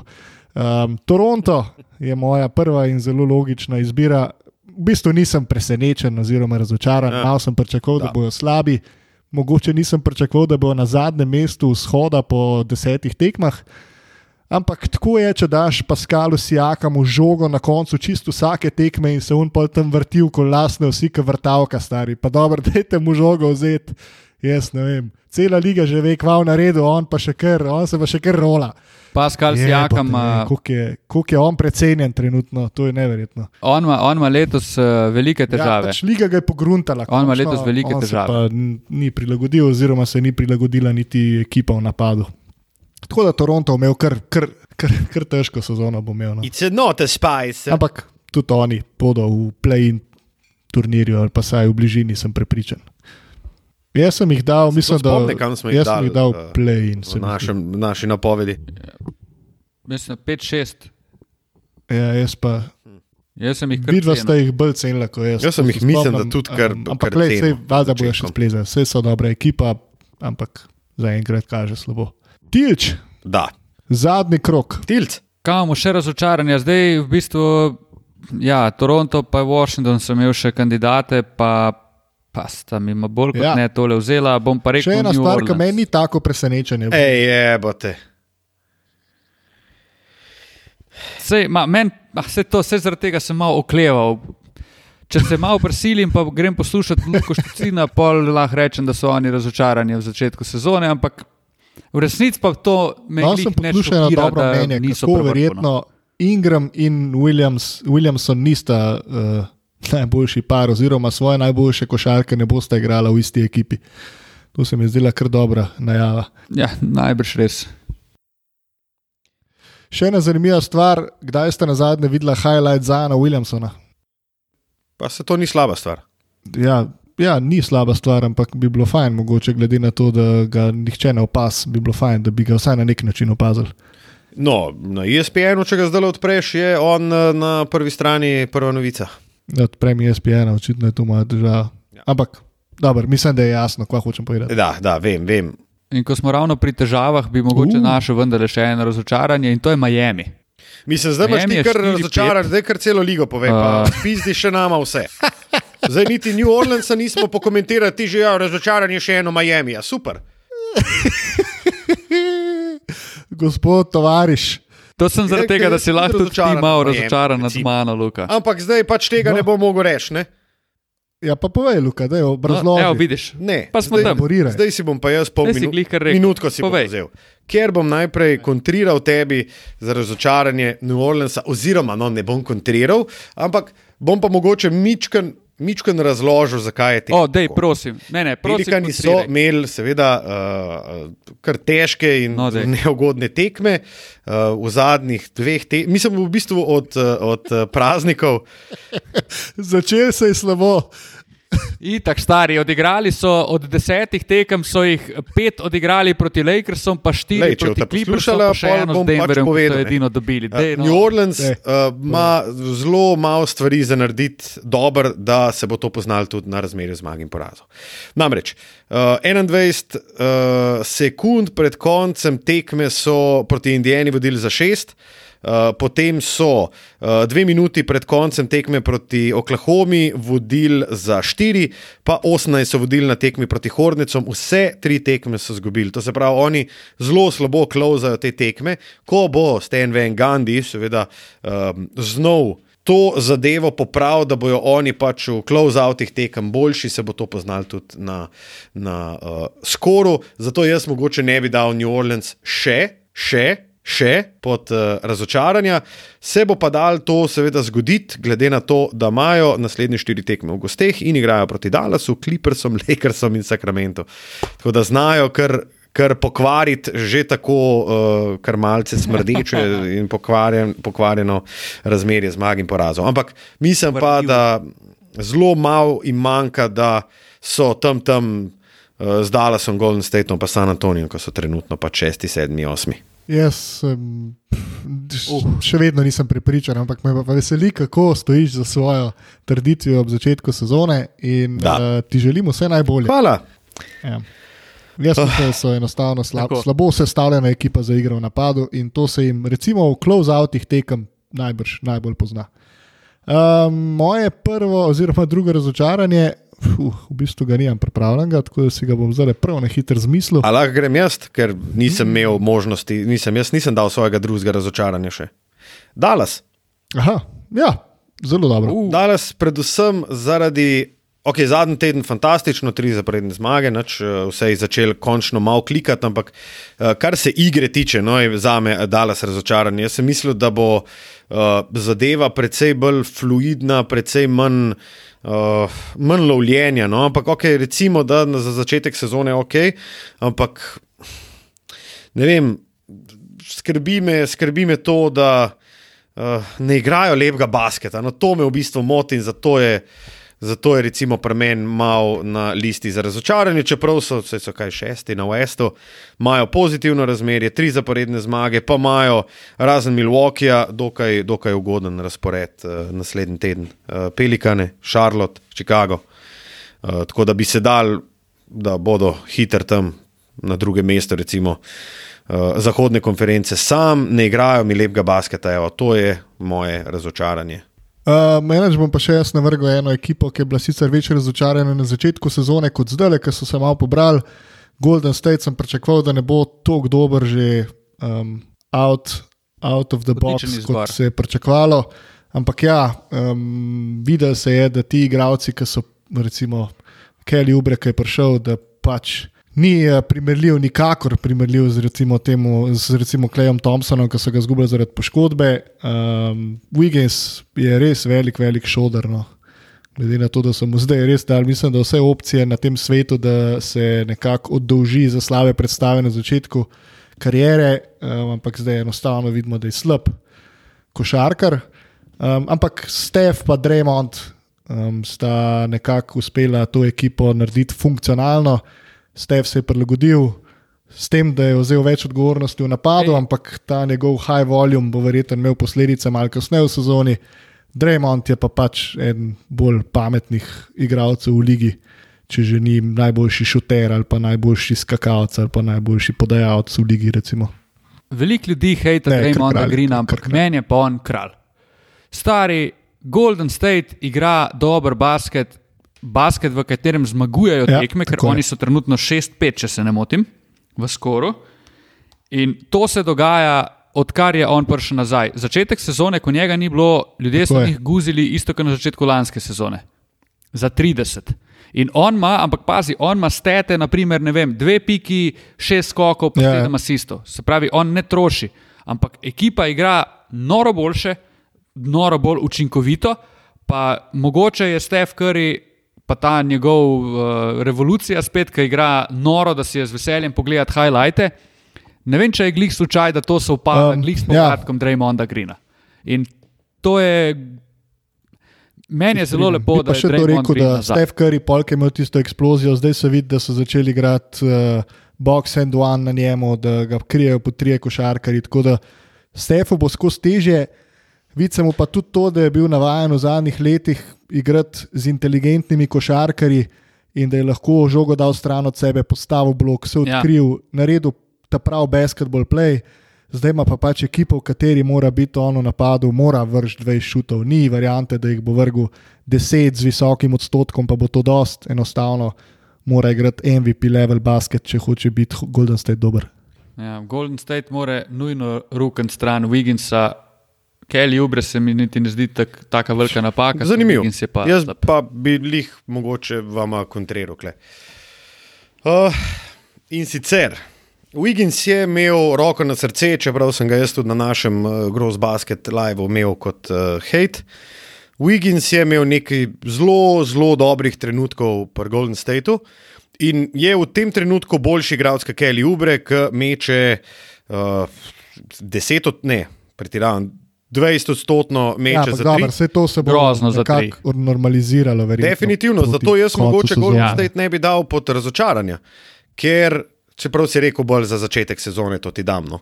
Um, Toronto je moja prva in zelo logična izbira. V bistvu nisem presenečen oziroma razočaran, Ja. malo sem pričakoval, da Da. bodo slabi. Mogoče nisem pričakoval, da bo na zadnjem mestu vzhoda po desetih tekmah. Ampak tako je, če daš Paskalu Sijakamu žogo na koncu čisto vsake tekme in se on pa tam vrti kot lasne vsi, ki vrtavka stari. Pa dobro, (laughs) dajte mu žogo vzeti. Jaz ne vem. Cela liga že ve, kva v naredu, on pa še kar, on se pa še kar rola. Pascal Jebote, Sijakam, Koliko je, koliko je on precenjen trenutno, to je neverjetno. on ima, on ima letos uh, velike Ja, težave. pač liga ga je pogruntala. On ima letos velike on težave. Ni prilagodil, oziroma se ni prilagodila niti ekipa v napadu. Tako da Toronto imel kar, kar, kar, kar težko sezono. bo Imel, no. It's not a spice. Ampak tudi oni bodo v play-in turnirju ali pa saj v bližini, sem prepričan. Jaz sem jih dal, Se mislim, to da kam smo jih jaz sem jih dal play-in. v našem, naši napovedi. Mislim, 5-6. Ja, jaz pa. Jaz sem jih kar Vidva sta jih bolj cenila kot jaz. Jaz sem To jih spomnim, da tudi kar- am- kar Ampak, valjda na bojo še splezali, vse so dobra ekipa, ampak zaenkrat kaže slabo. Tilč, Da, zadnji krok. tilc. Kaj imamo še razočaranja? Zdaj v bistvu, ja, Toronto pa Washington sem imel še kandidate, pa, pa sta mi ma bolj kot Ja. ne tole vzela. Bom pa rekel, Še ena stvar, ki meni ni tako presenečenje. Ej, jebote. Sej, ma, men, ah, sej to, sej zaradi tega sem malo okleval. Če se malo prisilim, pa grem poslušati Luko Štucina, pol lahko rečem, da so oni razočarani v začetku sezone, ampak v resnici pa to me No, glih sem ne poslušal eno dobro da mnenje, kako vrhu, no. verjetno Ingram in Williams, Williamson nista uh, najboljši par, oziroma svoje najboljše košarke ne bosta igrala v isti ekipi. To se mi je zdela kar dobra najava. Ja, najbrž res. Še ena zanimiva stvar, kdaj ste na zadnje videla highlight Zana Williamsona? Pa se to ni slaba stvar. Ja, ja, ni slaba stvar, ampak bi bilo fajn, mogoče glede na to, da ga nihče ne opas, bi bilo fajn, da bi ga vsaj na nek način opazili. No, na ESPN-u, če ga zdaj odpreš, je on eh, na prvi strani prva novica. Odprem ESPN, očitno je to moja država. Ja. Ampak, dobro, mislim, da je jasno, kva hočem povedati. Da, da, vem, vem. In ko smo ravno pri težavah, bi mogoče Uh. našel vendarle še eno razočaranje in to je Miami. Mislim, zdaj imaš Miami ti kar 4-5. razočaran, zdaj kar celo ligo pove, pa Uh. pizdi še nama vse. (laughs) Zdaj niti New Orleansa nismo pokomentirali, ti že ja, razočaran je še eno Miami, ja, super. Gospod, tovariš, To sem zaradi tega, da si lahko tudi ti razočaran malo razočaran nad mano, Luka. Ampak zdaj pač tega No. no. ne bo mogel reči, ne? ja pa povej, Luka, da je No, obrazložil. evo, vidiš. Ne, Pa smo zdaj, tam. Zdaj si bom pa jaz pol Zdaj si minu glih kar rekel. minutko si bom Povej. vzel. Ker bom najprej kontriral tebi za razočaranje New Orleansa, oziroma no, ne bom kontriral, ampak bom pa mogoče mičken, mičken razložil, zakaj je tega. O, dej, prosim. Ne, ne, prosim. Pelikani so imeli, seveda, uh, kar težke in No, daj. neugodne tekme uh, v zadnjih dveh tekmah. Mislim, v bistvu od, uh, od uh, praznikov. (laughs) Začel se je slabo. Itak, stari, odigrali so od desetih tekem, so jih pet odigrali proti Lakersom, pa štiri Lej, proti Clippersom, pa še eno z pač Denverjem, ki so povedal, edino dobili. Dej, Uh, no. New Orleans Daj. uh, ima zelo malo stvari za narediti dobro, da se bo to poznalo tudi na razmerju zmag in porazov. Namreč, uh, 21 uh, sekund pred koncem tekme so proti Indijani vodili za šest. Uh, potem so uh, dve minuti pred koncem tekme proti Oklahomi vodili za štiri, pa 18 so vodili na tekmi proti Hornicom, vse tri tekme so izgubili. To se pravi, oni zelo slabo klauzajo te tekme. Ko bo Stan Van Gandhi, seveda, um, znov to zadevo popravil, da bojo oni pač v close-outih tekem boljši, se bo to poznalo tudi na, na uh, skoru. Zato jaz mogoče ne bi dal New Orleans še, še. Še pod uh, razočaranja, se bo pa dal to seveda zgoditi, glede na to, da imajo naslednje štiri tekme v gosteh in igrajo proti Dallasu, Clippersom, Lakersom in Sacramentu. Tako da znajo kar, kar pokvariti že tako, uh, kar malce smrdeče (laughs) in pokvarjen, pokvarjeno razmerje zmag in porazov. Ampak mislim pa, da zelo malo jim manjka, da so tam tam uh, z Dallasom, Golden Stateom, pa San Antonijem, ko so trenutno pa 6, 7, 8. Jaz um, še vedno nisem prepričan, ampak me pa veseli, kako stojiš za svojo trditvijo ob začetku sezone in Da. uh, ti želim vse najbolje. Hvala. Ja. Jaz mislim, da so enostavno slab, Tako. slabo sestavljena ekipa za igro v napadu in to se jim, recimo, v close-outih tekem najbrž najbolj pozna. Um, moje prvo, oziroma drugo razočaranje, uf, v bistvu ga nimam pripravljenega, tako da si ga bom zdaj prav na hitro zmislil. A lahko grem jaz, ker nisem imel možnosti, nisem, jaz nisem dal svojega drugega razočaranja še. Dallas. Aha, ja, zelo dobro. Uh. Dallas, predvsem zaradi. Ok, zadnji teden fantastično, tri zaporedne zmage, nač, eh, vse je začel končno malo klikati, ampak eh, kar se igre tiče, no, je za me Dallas razočaran. Jaz sem mislil, da bo uh, zadeva precej bolj fluidna, precej manj, uh, manj lovljenja. No, ampak ok, recimo, da za začetek sezone je ok, ampak ne vem, skrbi me, skrbi me to, da uh, ne igrajo lepega basketa. No, to me v bistvu moti in zato je, zato je recimo pri meni malo na listi za razočaranje, čeprav so, saj so kaj šesti na Westu, imajo pozitivno razmerje, tri zaporedne zmage, pa imajo razen Milwaukeeja dokaj, dokaj ugoden razpored uh, naslednji teden. Uh, Pelikane, Charlotte, Chicago. Uh, tako da bi se dal, da bodo hitro tam na drugem mestu, recimo uh, zahodne konference, sam ne igrajo mi lepega basketa, evo, to je moje razočaranje. Uh, Menedž bom pa še jaz navrgel eno ekipo, ki je bila sicer več razočarana na začetku sezone kot zdaj, ker so se malo pobrali. Golden State sem pričakoval, da ne bo tako dober že um, out, out of the box, kot se je pričakovalo. Ampak ja, um, videl se je, da ti igravci, ki so recimo Kelly Ubre, ki je prišel, da pač ni eh, primerljiv, nikakor primerljiv z recimo, temu, z recimo Klejom Thompsonom, ki so ga izgubili zaradi poškodbe. Um, Wiggins je res velik, velik šoder. No. Glede na to, da so mu zdaj res dali, mislim, da vse opcije na tem svetu, da se nekako oddolži za slabe predstave na začetku kariere, um, ampak zdaj enostavno vidimo, da je slab košarkar. Um, ampak Stef in Draymond um, sta nekako uspela to ekipo narediti funkcionalno. Stef se je prilagodil s tem, da je vzel več odgovornosti v napadu, Ej. ampak ta njegov high volume bo verjetno imel posledice malo kasneje v sezoni. Draymond je pa pač eden bolj pametnih igralcev v ligi, če že ni najboljši šuter ali pa najboljši skakalec ali pa najboljši podajalec v ligi. Recimo. Veliko ljudi hejta Ne, kar Raymonda kralj, Greena, ampak meni je pa on kralj. Stari Golden State igra dober basket, basket, v katerem zmagujejo Ja, tekme, ker oni so trenutno 6-5, če se ne motim, v skoru. In to se dogaja, odkar je on prišel nazaj. Začetek sezone, ko njega ni bilo, ljudje Tako so je. jih guzili isto kot na začetku lanske sezone. Za 30. In on ima, ampak pazi, on ima stete, naprimer, ne vem, dve piki, šest skokov, pa Ja, ja. sedem asistov. Se pravi, on ne troši, ampak ekipa igra noro boljše, noro bolj učinkovito, pa mogoče je Stef Curry. Pa ta njegov uh, revolucija spet, ki igra noro, da si je z veseljem pogledati highlighte. Ne vem, če je glih slučaj, da to se upada, Um, glih s ja. povratkom ja. Draymonda Greena. In to je. Meni je zelo lepo, Bi da je še to Draymond rekel, Green da nazaj. Stef Curry polk je imel tisto eksplozijo, zdaj se vidi, da so začeli igrati uh, box and one na njemu, da ga krijejo po trije košarkari. Tako da Stefu bo skozi teže. Vidim pa tudi to, da je bil navaden v zadnjih letih igrati z inteligentnimi košarkari in da je lahko žogo dal stran od sebe, postavil blok, se Ja. odkril, ja. naredil ta prav basketball play. Zdaj ima pa pač ekipo, v kateri mora biti on v napadu, mora vršiti 20 šutov. Ni variante, da jih bo vrgel 10 z visokim odstotkom, pa bo to dost. Enostavno mora igrati MVP level basket, če hoče biti Golden State dober. Ja, Golden State mora nujno rukati stran Wigginsa. Kelly Ubre se mi niti ne zdi tak, taka velika napaka. Zanimivo. Pa Jaz slab. pa bi jih mogoče vama kontriral. Uh, in sicer, Wiggins je imel roko na srce, čeprav sem ga jaz tudi na našem uh, Gross Basket live imel kot uh, hate. Wiggins je imel nekaj zelo, zelo dobrih trenutkov pri Golden Stateu in je v tem trenutku boljši igralec kot Kelly Ubre, ki meče uh, 10 od ne, pretiravam. 20 odstotno meče Ja, za dobro, vse to se bo Grozno normaliziralo. Verjetno, Definitivno, zato jaz mogoče. Golden Ja. State ne bi dal pod razočaranje, ker, čeprav si rekel, bolj za začetek sezone to ti dam. No.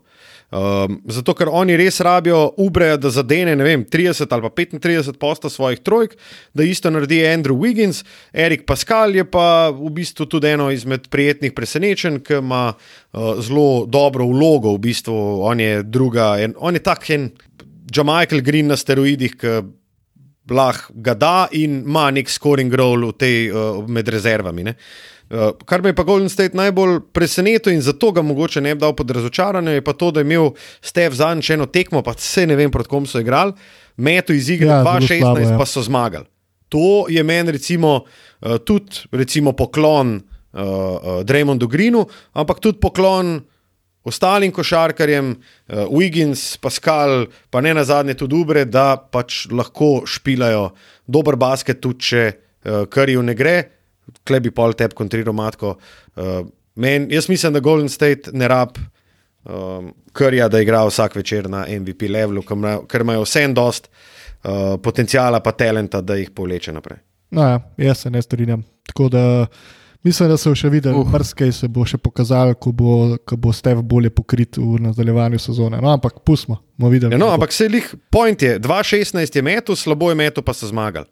Um, zato, ker oni res rabijo Ubreja, da zadene ne vem, 30 ali pa 35 posta svojih trojk, da isto naredi Andrew Wiggins, Erik Pascal je pa v bistvu tudi eno izmed prijetnih presenečenj, ki ima uh, zelo dobro vlogo. V bistvu on je druga, en, on je tak en Jamichael Green na steroidih, ki lahko ga da in ima nek scoring role v tej, uh, med rezervami. Ne? Uh, kar me je pa Golden State najbolj presenetilo in zato ga mogoče ne bi dal pod razočaranje, je pa to, da je imel Steve zadnjič eno tekmo, pa se ne vem, proti kom so igrali, metu iz igre Ja, ja, zelo 2-16, slabo, ja. pa so zmagali. To je meni recimo uh, tudi recimo poklon uh, uh, Draymondu Greenu, ampak tudi poklon ostalim košarkarjem, uh, Wiggins, Pascal, pa ne na zadnje tudi Ubre, da pač lahko špilajo dober basket, tudi če uh, kariju ne gre, klej bi pol tep kontriral matko. Uh, men, jaz mislim, da Golden State ne rab um, karja, da igra vsak večer na MVP levelu, ker imajo- ker imajo vse en dost uh, potencijala pa talenta, da jih povleče naprej. No, ja, jaz se ne strinjam. Tako da mislim, da se bo še videl, Uh. uh. mrskaj se bo še pokazalo, ko bo, ko bo Steve bolje pokrit v nadaljevanju sezone. No, ampak pustimo, bomo videli. Ja, no, ampak se jih point je, 2-16 je metu, slabo je metu, pa so zmagali.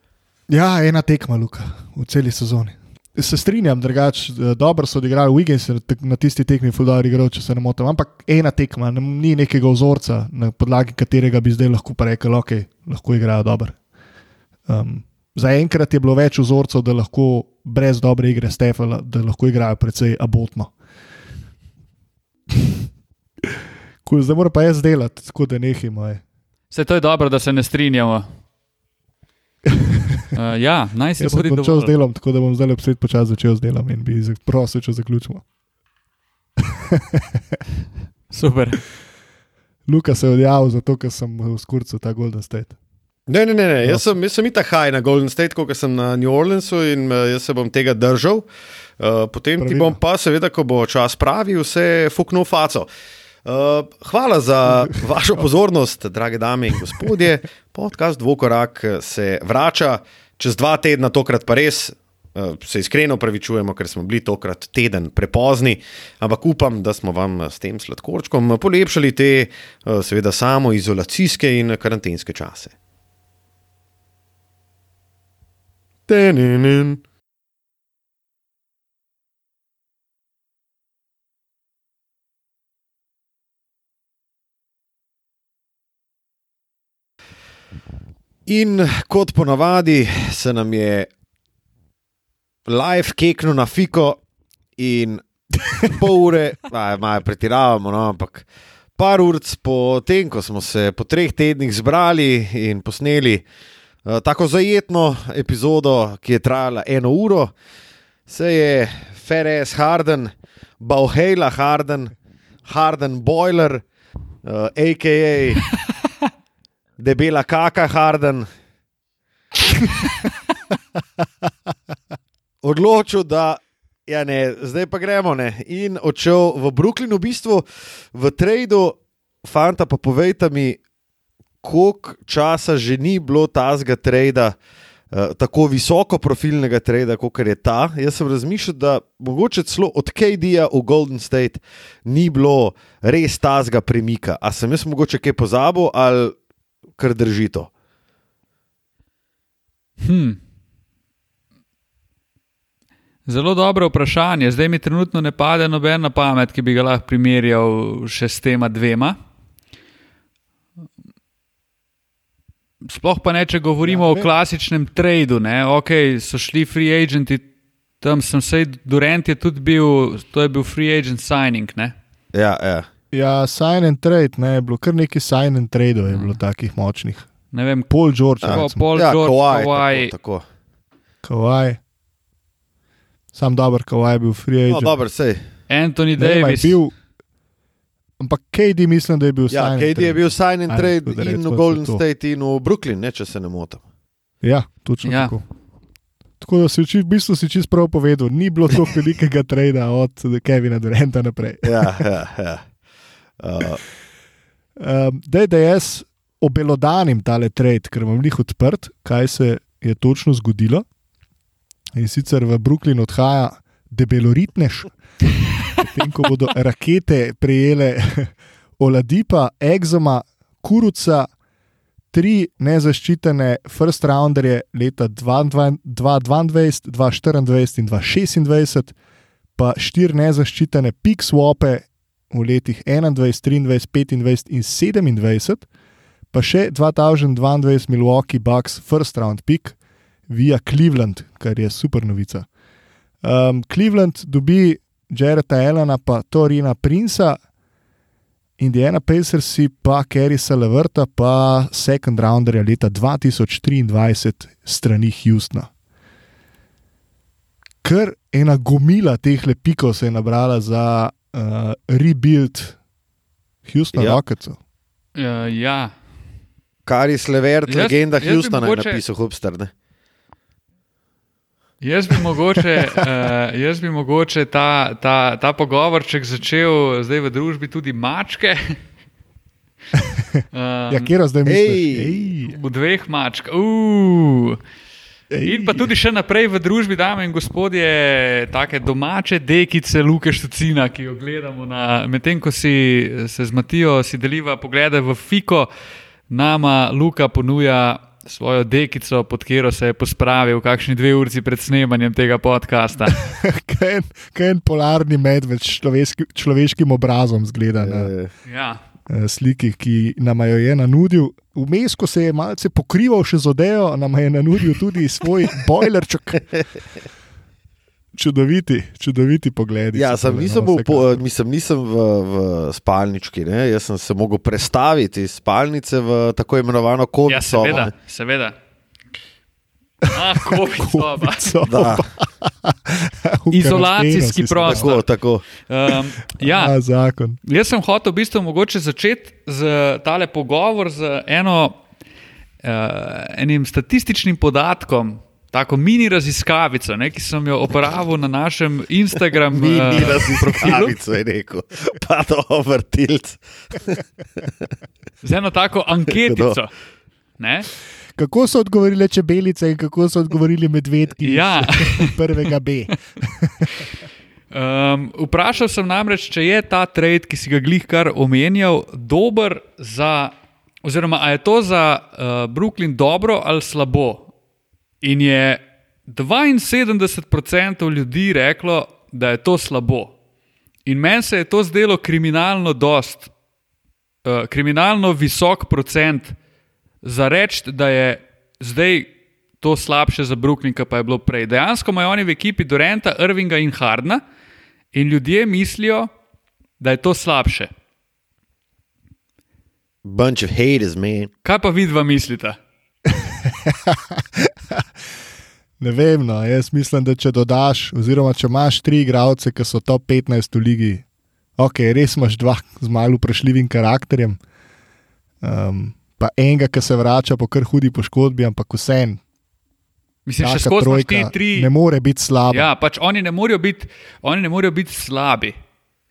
Ja, ena tekma, Luka, v celi sezoni. Se strinjam, drugače, eh, dobro so odigrali Wiggins je na tisti tekmi Fudar igral, če se ne motim, ampak ena tekma, ni nekega vzorca, na podlagi katerega bi zdaj lahko rekel, ok, lahko igrajo dobro. Um, Zaenkrat je bilo več vzorcev, da lahko brez dobre igre Stefana, da lahko igrajo precej abotno. (laughs) Cool, zdaj mora pa jaz delati, tako da nehimo. je. Vse to je dobro, da se ne strinjamo. (laughs) Uh, ja, naj se sem bodi končal z dovolj. delom, tako da bom zdaj spet počasi začel z delom in bi prosil, če zaključimo. Super. (laughs) Luka se je odjavil zato, ker sem v skurcu ta Golden State. Ne, ne, ne, ne. Jaz sem, jaz sem itak haj na Golden State, kot sem na New Orleansu in uh, jaz se bom tega držal. Uh, potem ti Pravilno. bom pa, seveda, ko bo čas pravi, vse fuknil faco. Uh, hvala za (laughs) vašo pozornost, drage dame in gospodje. Podcast Dvokorak se vrača čez dva tedna, tokrat pa res. uh, Se iskreno upravičujemo, ker smo bili tokrat teden prepozni, ampak upam, da smo vam s tem sladkorčkom polepšali te, uh, seveda, samo izolacijske in karantenske čase. Teninin. In kot ponavadi se nam je live keknil na fiko in pol ure, (laughs) malo pretiravamo, no, ampak par ur po tem, ko smo se po treh tednih zbrali in posneli tako zajetno epizodo, ki je trajala eno uro, se je Feres Harden, Bauhela Harden, Harden Boiler, uh, a.k.a. (laughs) debela kaka Harden. (laughs) Odločil, da ja ne, zdaj pa gremo ne. in odšel v Brooklyn, v bistvu v tradu, fanta, pa povejte mi, koliko časa že ni bilo tazga trada, uh, tako visoko profilnega trada, kot je ta. Jaz sem razmišljal, da mogoče celo od KD-ja v Golden State ni bilo res tazga premika. A sem jaz mogoče kaj pozabil ali kar drži to? Hm. Zelo dobro vprašanje. Zdaj mi trenutno ne pade noben na pamet, ki bi ga lahko primerjal še s tema dvema. Sploh pa ne, če govorimo Ja, ja, o ne. klasičnem tradu. Ne? Ok, so šli free agenti, tam sem se, Durant je tudi bil, to je bil free agent signing. Ne? Ja, ja. Ja, sign and trade, ne, je bilo kar nekaj sign and trade, je bilo takih močnih. Ne vem, Paul George, Tako, recimo. Paul ja, George, Kawhi, Kawhi. Tako, tako. Kawhi. Sam dober Kawhi je bil free No, agent. dobro, sej. Anthony Ne Davis. bil, ampak KD mislim, da je bil Ja, sign and KD je trade. bil sign and trade da in v Golden to. State in v Brooklyn, ne, če se ne motim. Ja, točno Ja. tako. Tako da si v bistvu si čist prav povedal, ni bilo tako (laughs) velikega trenda od Kevina Duranta naprej. Ja, ja, ja. (laughs) Uh, Um, da, da jaz obelodanim tale trade, ker imam njih odprt, kaj se je točno zgodilo. In sicer v Brooklyn odhaja debeloritnež, (laughs) potem ko bodo rakete prejele (laughs) Oladipa, Exoma, Kuruca, tri nezaščitene first rounderje leta 2022, 2024 in 2026, pa štiri nezaščitene pick swape v letih 21, 23, 25 in 27, pa še 2022 Milwaukee Bucks first round pick via Cleveland, kar je super novica. Um, Cleveland dobi Jareta Elena, pa Torina Princa, Indiana Pacers pa Kerisa Levrta, pa second rounderja leta 2023 strani Houstona. Ker ena gomila teh lepikov se je nabrala za uh, rebuild Houstona Ja. ja. Rocketsov. Uh, ja. Kar je Slevert, Jaz- legenda Houstona, je mogoče- napisal Hubster. Ne? Jaz bi mogoče, uh, (laughs) jaz bi mogoče ta, ta, ta pogovorček začel zdaj v družbi tudi mačke. Um, (laughs) (laughs) Ja, kje zdaj misliš? Ej. Ej, v dveh mačkah. In pa tudi še naprej v družbi, dame in gospodje, take domače dekice Luke Štucina, ki jo gledamo. na- Medtem ko si se z Matijo si deliva poglede v Fiko, nama Luka ponuja svojo dekico, pod katero se je pospravil kakšni dve uri pred snemanjem tega podcasta. (laughs) Kaj kaj en polarni medved s človeški, človeškim obrazom zgleda na Eh, Ja. eh, sliki, ki nam jo je nanudil. Vmes, ko se je malce pokrival še z odejo, nam je nanudil tudi svoj bojlerček. (laughs) Čudoviti, čudoviti pogled. Ja, sem, nisem, bil, po, mislim, nisem v, v spalnički, ne? jaz sem se mogel prestaviti iz spalnice v tako imenovano COVID ja, seveda. seveda. Ah, (laughs) COVID soba. Da, (laughs) Izolacijski prostor. tako, tako. Um, ja, Ja, zakon. Jaz sem hotel v bistvu mogoče začeti z tale pogovor z eno, uh, enim statističnim podatkom, tako mini raziskavico, ne, ki sem jo opravil na našem Instagram Mi, mi eh, profilu. raziskavico je rekel, pa dober tilc. Z eno tako anketico. Ne? Kako so odgovorile čebelice in kako so odgovorili medvedki Ja. (laughs) prvega B? Um, vprašal sem namreč, če je ta trade, ki si ga glih kar omenjal, dober za, oziroma ali je to za uh, Brooklyn dobro ali slabo. In je 72% ljudi reklo, da je to slabo. In meni se je to zdelo kriminalno dost, uh, kriminalno visok procent za reči, da je zdaj to slabše za Brooklyn, kot pa je bilo prej. Dejansko imajo oni v ekipi Durenta, Irvinga in Hardna in ljudje mislijo, da je to slabše. Bunch of haters, man. Kaj pa vidva mislite? (laughs) (laughs) Ne vem, no, jaz mislim, da če dodaš, oziroma če imaš tri igralce, ki so top 15 v ligi, ok, res imaš dva z malo vprašljivim karakterjem, um, pa enega, ki se vrača po kar hudi poškodbi, ampak vsem. Mislim, še skozi ti tri. ne more biti slaba. Ja, pač oni ne morejo biti, oni ne morejo biti slabi.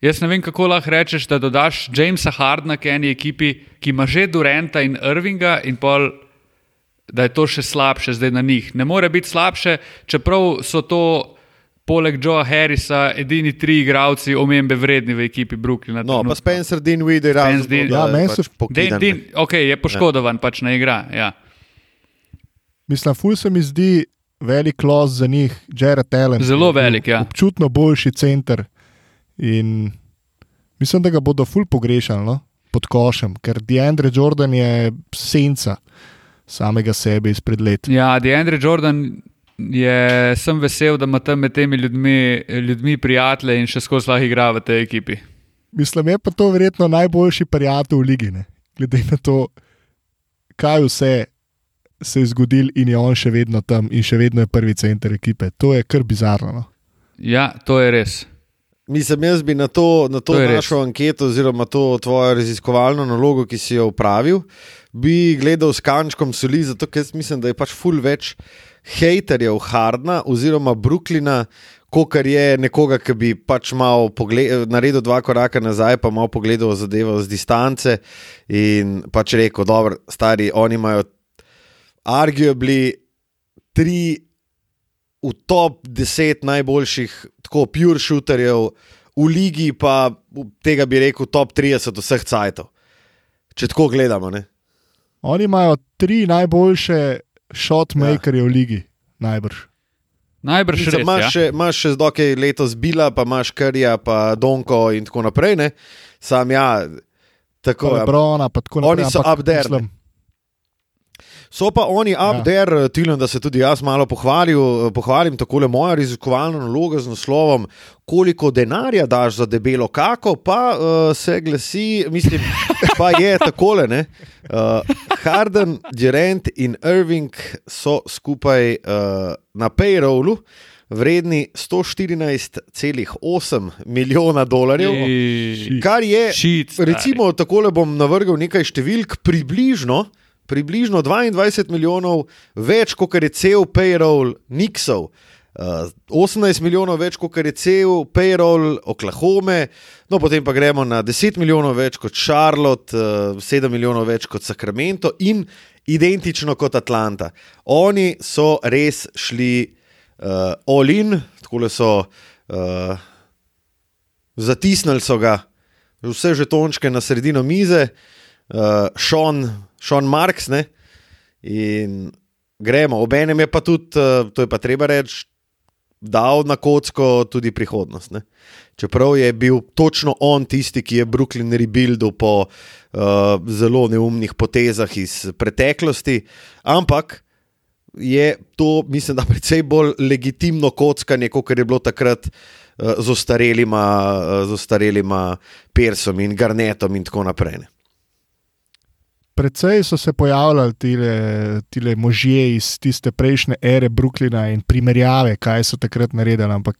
Jaz ne vem, kako lahko rečeš, da dodaš Jamesa Hardna k eni ekipi, ki ima že Durenta in Irvinga, in pol, da je to še slabše zdaj na njih. Ne more biti slabše, čeprav so to, poleg Joea Harrisa, edini tri igralci omembe vredni v ekipi Brooklyna. No, pa trenutno. Spencer Dinwiddie je Din- da Ja, meni pač so- Din, pokidan. din, okay, je poškodovan, ja. pač ne igra. Ja. Mislim, ful se mi zdi velik los za njih, Jared Allen. Zelo velik, ja. Občutno boljši center. In mislim, da ga bodo ful pogrešali no? pod košem, ker DeAndre Jordan je senca samega sebe izpred let. Ja, DeAndre Jordan je, sem vesel, da ima tam med temi ljudmi, ljudmi prijatelje in še skozi lahko igra v tej ekipi. Mislim, je pa to verjetno najboljši prijatelj v ligi, ne? glede na to, kaj vse se je zgodil in je on še vedno tam in še vedno je prvi center ekipe. To je kar bizarno. No? Ja, to je res. Mislim, jaz bi na to, na to, To to res. našo anketo, oziroma to tvojo raziskovalno nalogo, ki si jo upravil, bi gledal s kančkom soli, zato ker jaz mislim, da je pač ful več haterjev Hardna oziroma Brooklyna, kot je nekoga, ki bi pač malo naredil dva koraka nazaj, pa malo pogledal zadevo z distance in pač rekel, dobro, stari, oni imajo arguably tri v top 10 najboljših, tako pure shooterjev v ligi, pa tega bi rekel top 30 vseh cajtov. Če tako gledamo. Ne? Oni imajo tri najboljše shotmakerje v ligi, najbrž. Najbrž Mislim, res. Imaš Ja. še, imaš še zdokaj letos bila, pa imaš Karja, pa Donko in tako naprej. Ne? Sam ja, tako je. Lebrona, pa tako Oni naprej. so ampak up there, mislim, So pa oni up Ja. there, Tilen, da se tudi jaz malo pohvalil, pohvalim tako le moja raziskovalna naloga z naslovom, koliko denarja daš za debelo kako, pa uh, se glasi, mislim, (laughs) pa je takole. ne. Uh, Harden, Durant in Irving so skupaj uh, na payrollu. Vredni 114,8 milijona dolarjev, I- kar je stari. Recimo, tako le bom navrgel nekaj številk, približno, približno 22 milijonov več, kot je cel payroll Nixov. Uh, 18 milijonov več, kot je cel payroll Oklahome, no potem pa gremo na 10 milijonov več kot Charlotte, uh, 7 milijonov več kot Sacramento in identično kot Atlanta. Oni so res šli uh, all in, tako le so uh, zatisnili so ga, vse žetončke na sredino mize, uh, Sean, Sean Marks. Ne? In gremo, obenem je pa tudi, uh, to je pa treba reči, dal na kocko tudi prihodnost. Ne? Čeprav je bil točno on tisti, ki je Brooklyn rebuildil po uh, zelo neumnih potezah iz preteklosti, ampak je to, mislim, da precej bolj legitimno kockanje, kot je bilo takrat uh, z ostarelima, uh, ostarelima Persom in Garnetom in tako naprej. Ne. Predvsej so se pojavljali tile, tile možje iz tiste prejšnje ere Brooklyna in primerjave, kaj so takrat naredili. Ampak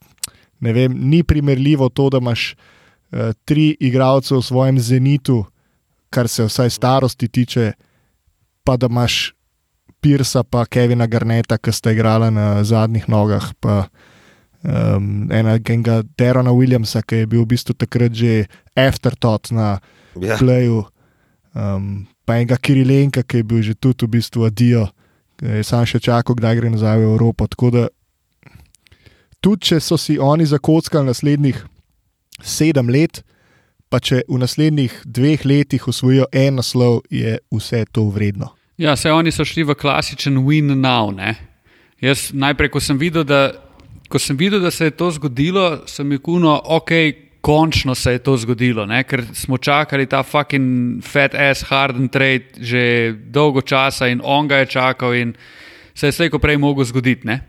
ne vem, ni primerljivo to, da imaš uh, tri igralce v svojem zenitu, kar se vsaj starosti tiče, pa da imaš Pirsa pa Kevina Garneta, ki sta igrala na zadnjih nogah. Pa, Um, enega Derona Williamsa, ki je bil v bistvu takrat že afterthought na Ja. Playu, um, pa enega Kirilenka, ki je bil že tudi v bistvu adijo, ki je sam še čakal, kdaj gre nazaj v Evropo. Tako da, tudi če so si oni zakockali naslednjih sedem let, pa če v naslednjih dveh letih usvojijo en naslov, je vse to vredno. Ja, se oni so šli v klasičen win now. Ne? Jaz najprej, ko sem videl, da, ko sem videl, da se je to zgodilo, sem jih kuno, ok, končno se je to zgodilo, ne? ker smo čakali ta fucking fat ass harden trade že dolgo časa in on ga je čakal in se je slejko prej mogel zgoditi. Ne?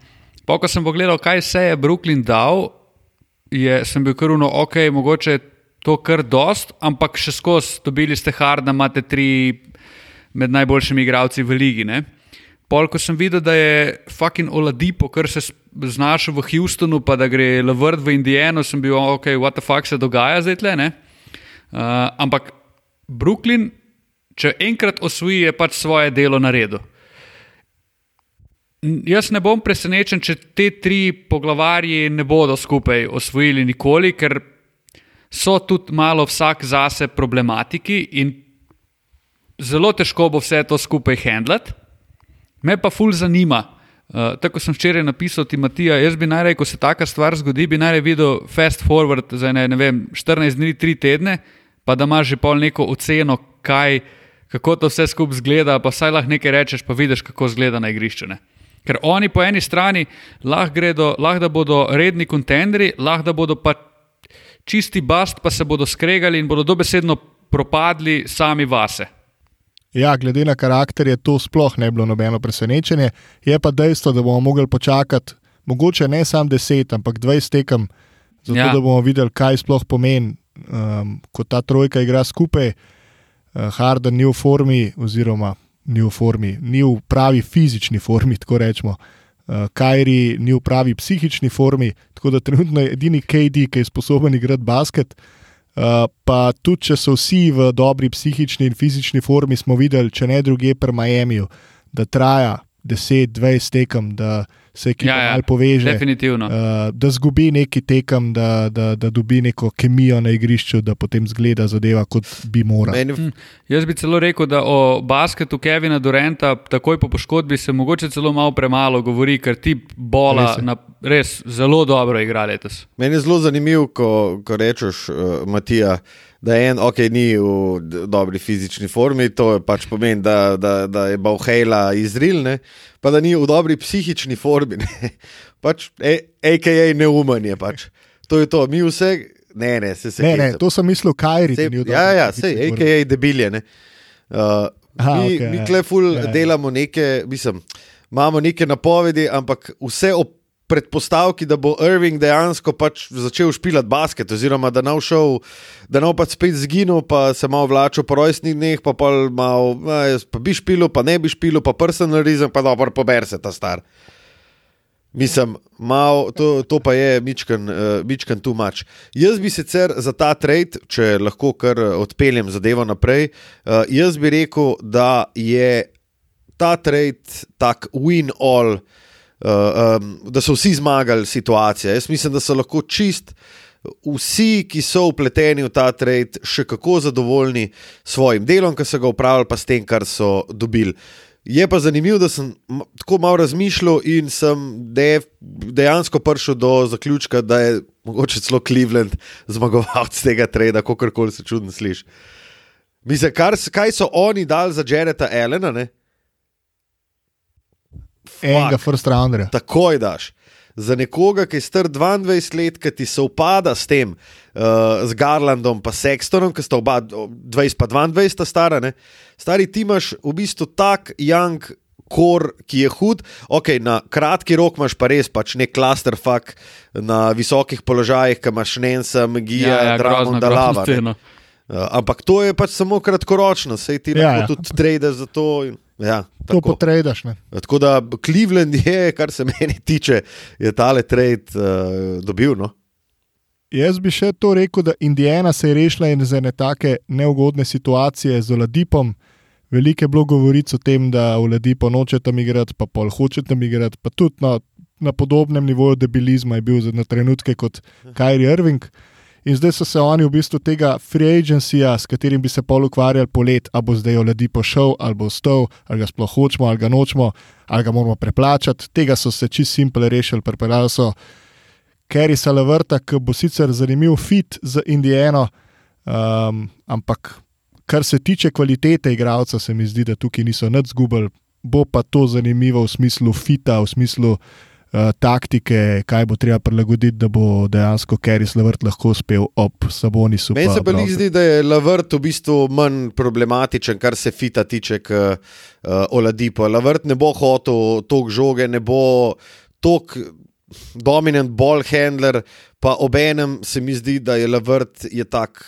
Pa, ko sem pogledal, kaj se je Brooklyn dal, je, sem bil kar uno, ok, mogoče je to kar dost, ampak še skozi dobili ste Hardna, imate tri med najboljšimi igralci v ligi. Ne? Pol, ko sem videl, da je fucking Oladipo, kar se znašel v Houstonu, pa da gre Lavrt v Indijano, sem bil, ok, what the fuck se dogaja zdaj tle. Uh, ampak Brooklyn, če enkrat osvoji, je pač svoje delo naredil. N- Jaz ne bom presenečen, če te tri poglavarji ne bodo skupaj osvojili nikoli, ker so tudi malo vsak zase problematiki in zelo težko bo vse to skupaj handlati. Me pa ful zanima. Uh, tako sem včeraj napisal ti, Matija, jaz bi najraje, ko se taka stvar zgodi, bi najraje videl fast forward za ne, ne vem, 14 dni, 3 tedne, pa da imaš že pol neko oceno, kaj, kako to vse skupaj zgleda, pa saj lahko nekaj rečeš, pa vidiš, kako zgleda na igrišču. Ne? Ker oni po eni strani lahko gredo, lahko da bodo redni kontenderi, lahko da bodo pa čisti bast, pa se bodo skregali in bodo dobesedno propadli sami vase. Ja, glede na karakter je to sploh ne bilo nobeno presenečenje. Je pa dejstvo, da bomo mogli počakati, mogoče ne samo 10, ampak 20 tekem, zato Ja. ja. da bomo videli, kaj sploh pomeni, um, ko ta trojka igra skupaj. Uh, Harden ni v formi, oziroma ni v formi, ni v pravi fizični formi, tako rečemo. uh, Kajri ni v pravi psihični formi, tako da trenutno je edini KD, ki je sposoben igrati basket. Uh, pa tudi, če so vsi v dobri psihični in fizični formi, smo videli, če ne druge, pri Miamiju, da traja 10-20 tekem, da se ekipa Ja, ja, malo poveže. Definitivno. Uh, da zgubi neki tekem, da, da, da dobi neko kemijo na igrišču, da potem zgleda zadeva, kot bi moral. Meni, Jaz bi celo rekel, da o basketu Kevina Durenta, takoj po poškodbi, se mogoče celo malo premalo govori, ker ti bola Res na res zelo dobro igra letos. meni je zelo zanimivo, ko, ko rečeš, uh, Matija, da je en, ok, ni v dobri fizični formi, to je pač pomeni, da, da, da je Bauhela izrilne, pa da ni v dobri psihični formi. Ne. (laughs) Pač, e, AKA neumen je pač. To je to, mi vse, ne, ne, se se Ne, ne, to sem mislil, Kajri. Sej, ja, ja, sej, AKA debilje. Ne. Uh, Aha, mi, okej, mi ja. kleful Ja, ja. delamo neke, mislim, imamo neke napovedi, ampak vse ob predpostavki, da bo Irving dejansko pač začel špilati basket, oziroma da bo šel, da bo pač spet zginil, pa se malo vlačil po rojstnih dneh, pa, pol malo, a, jaz pa bi špilil, pa ne bi špilil, pa personalizem, pa dobro, pober se ta star. Mislim, mal, to, to pa je Mičken, uh, Mičken too much. Jaz bi sicer za ta trade, če lahko kar odpeljem zadevo naprej, uh, jaz bi rekel, da je ta trade tak win-all, uh, um, da so vsi zmagali situacijo. Jaz mislim, da so lahko čist vsi, ki so upleteni v ta trade, še kako zadovoljni s svojim delom, ki so ga upravili, pa s tem, kar so dobili. Je pa zanimivo, da sem tako malo razmišljal in sem de, dejansko prišel do zaključka, da je mogoče celo Cleveland (laughs) zmagovalec tega treda, kako koli se čudno sliši. Mislim, kar, kaj so oni dali za Jareta Elena, ne? Enega first rounderja. takoj daš. Za nekoga, ki je star 22 let, ki ti se upada s tem, uh, z Garlandom in Sextonom, ki sta oba o, 20 pa 22 sta stara, ne? stari ti imaš v bistvu tak young kor, ki je hud. Ok, na kratki rok imaš pa res pač nek clusterfuck na visokih položajih, ki imaš Nensa, Gija, ja, ja, Dramon, Dalava. Uh, ampak to je pač samo kratkoročno, sej ti Ja, lahko ja. tudi tradeš za to. in- Ja, To tako. potredaš. Ne? Tako da Cleveland je, kar se meni tiče, je tale trade uh, dobil. No? Jaz bi še to rekel, da Indijana se je rešila iz ene take neugodne situacije z Oladipom. Veliko je bilo govoric o tem, da Oladipo noče tam igrati, pa pol hoče tam igrati, pa tudi na, na podobnem nivoju debilizma je bil na trenutke kot Kyrie Irving. In zdaj so se oni v bistvu tega free agencija, s katerim bi se pol ukvarjali polet, a bo zdaj Oladipo šel, ali bo ostal, ali ga sploh hočemo, ali ga nočemo, ali ga moramo preplačati. Tega so se čist simple rešili, pripeljali so Kerry Salavrta, ki bo sicer zanimiv fit za Indijano, um, ampak kar se tiče kvalitete igralca, se mi zdi, da tukaj niso nič zgubili. Bo pa to zanimivo v smislu fita, v smislu uh, taktike, kaj bo treba prilagoditi, da bo dejansko Kerry Salavrt lahko uspel ob Sabonisu. Meni se pa jih zdi, da je Lavrt v bistvu manj problematičen, kar se fita tiče, k uh, Oladipo. Lavrt ne bo hotel tok žoge, ne bo tok dominant ball handler, pa obenem se mi zdi, da je Lavrt je tak,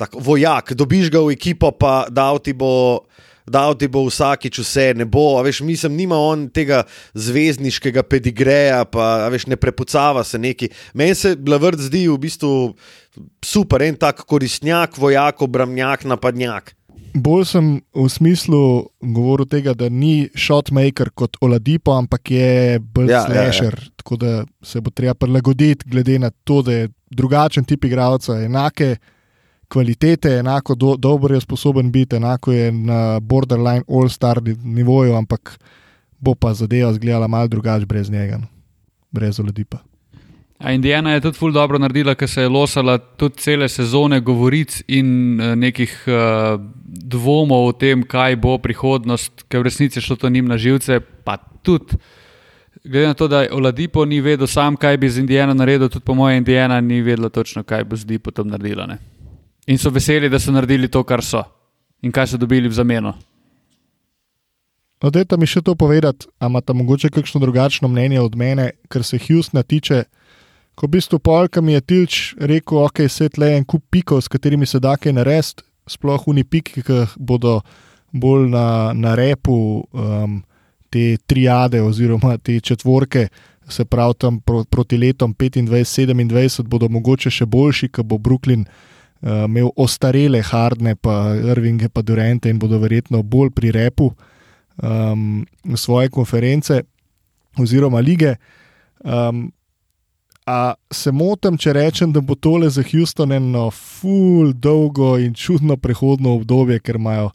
tak vojak. Dobiš ga v ekipo, pa dal ti bo. Dal ti bo vsakič vse, ne bo, veš, mislim, nima on tega zvezdniškega pedigreja, pa veš, ne prepucava se neki. Meni se Blavrt zdi v bistvu super, en tak koristnjak, vojak, obramnjak, napadnjak. Bolj sem v smislu govoril tega, da ni shotmaker kot Oladipo, ampak je bolj ja. slasher. Ja, ja. Tako da se bo treba prilagoditi, glede na to, da je drugačen tip igralca, enake kvalitete, enako do, dobro je sposoben biti, enako je na borderline all-star nivoju, ampak bo pa zadeva izgledala malo drugače brez njega, no. brez Oladipa. A Indijana je tudi ful dobro naredila, ker se je losala tudi cele sezone govoric in eh, nekih uh, dvomov o tem, kaj bo prihodnost, ker v resnici šlo to njim na živce. Pa tudi, glede na to, da Oladipo ni vedel sam, kaj bi z Indijana naredil, tudi po mojem Indijana ni vedela točno, kaj bo z Dipo tam naredila. Ne? In so veseli, da so naredili to, kar so in kaj so dobili v zameno. No, dajte mi še to povedati, ali imate mogoče kakšno drugačno mnenje od mene, kar se Houstona tiče. Ko v bistvu polka mi je Tilč rekel, ok, svet le en kup pikov, s katerimi se da kaj narediti, sploh uni piki, ki bodo bolj na, na repu, um, te triade oziroma te četvorke, se pravi tam pro, proti letom 25-27, bodo mogoče še boljši, ker bo Brooklyn uh, imel ostarele Hardne, pa Irvinge, pa Durante in bodo verjetno bolj pri repu um, svoje konference oziroma lige. Um, a se motim, če rečem, da bo tole za Houston eno full, dolgo in čudno prehodno obdobje, ker imajo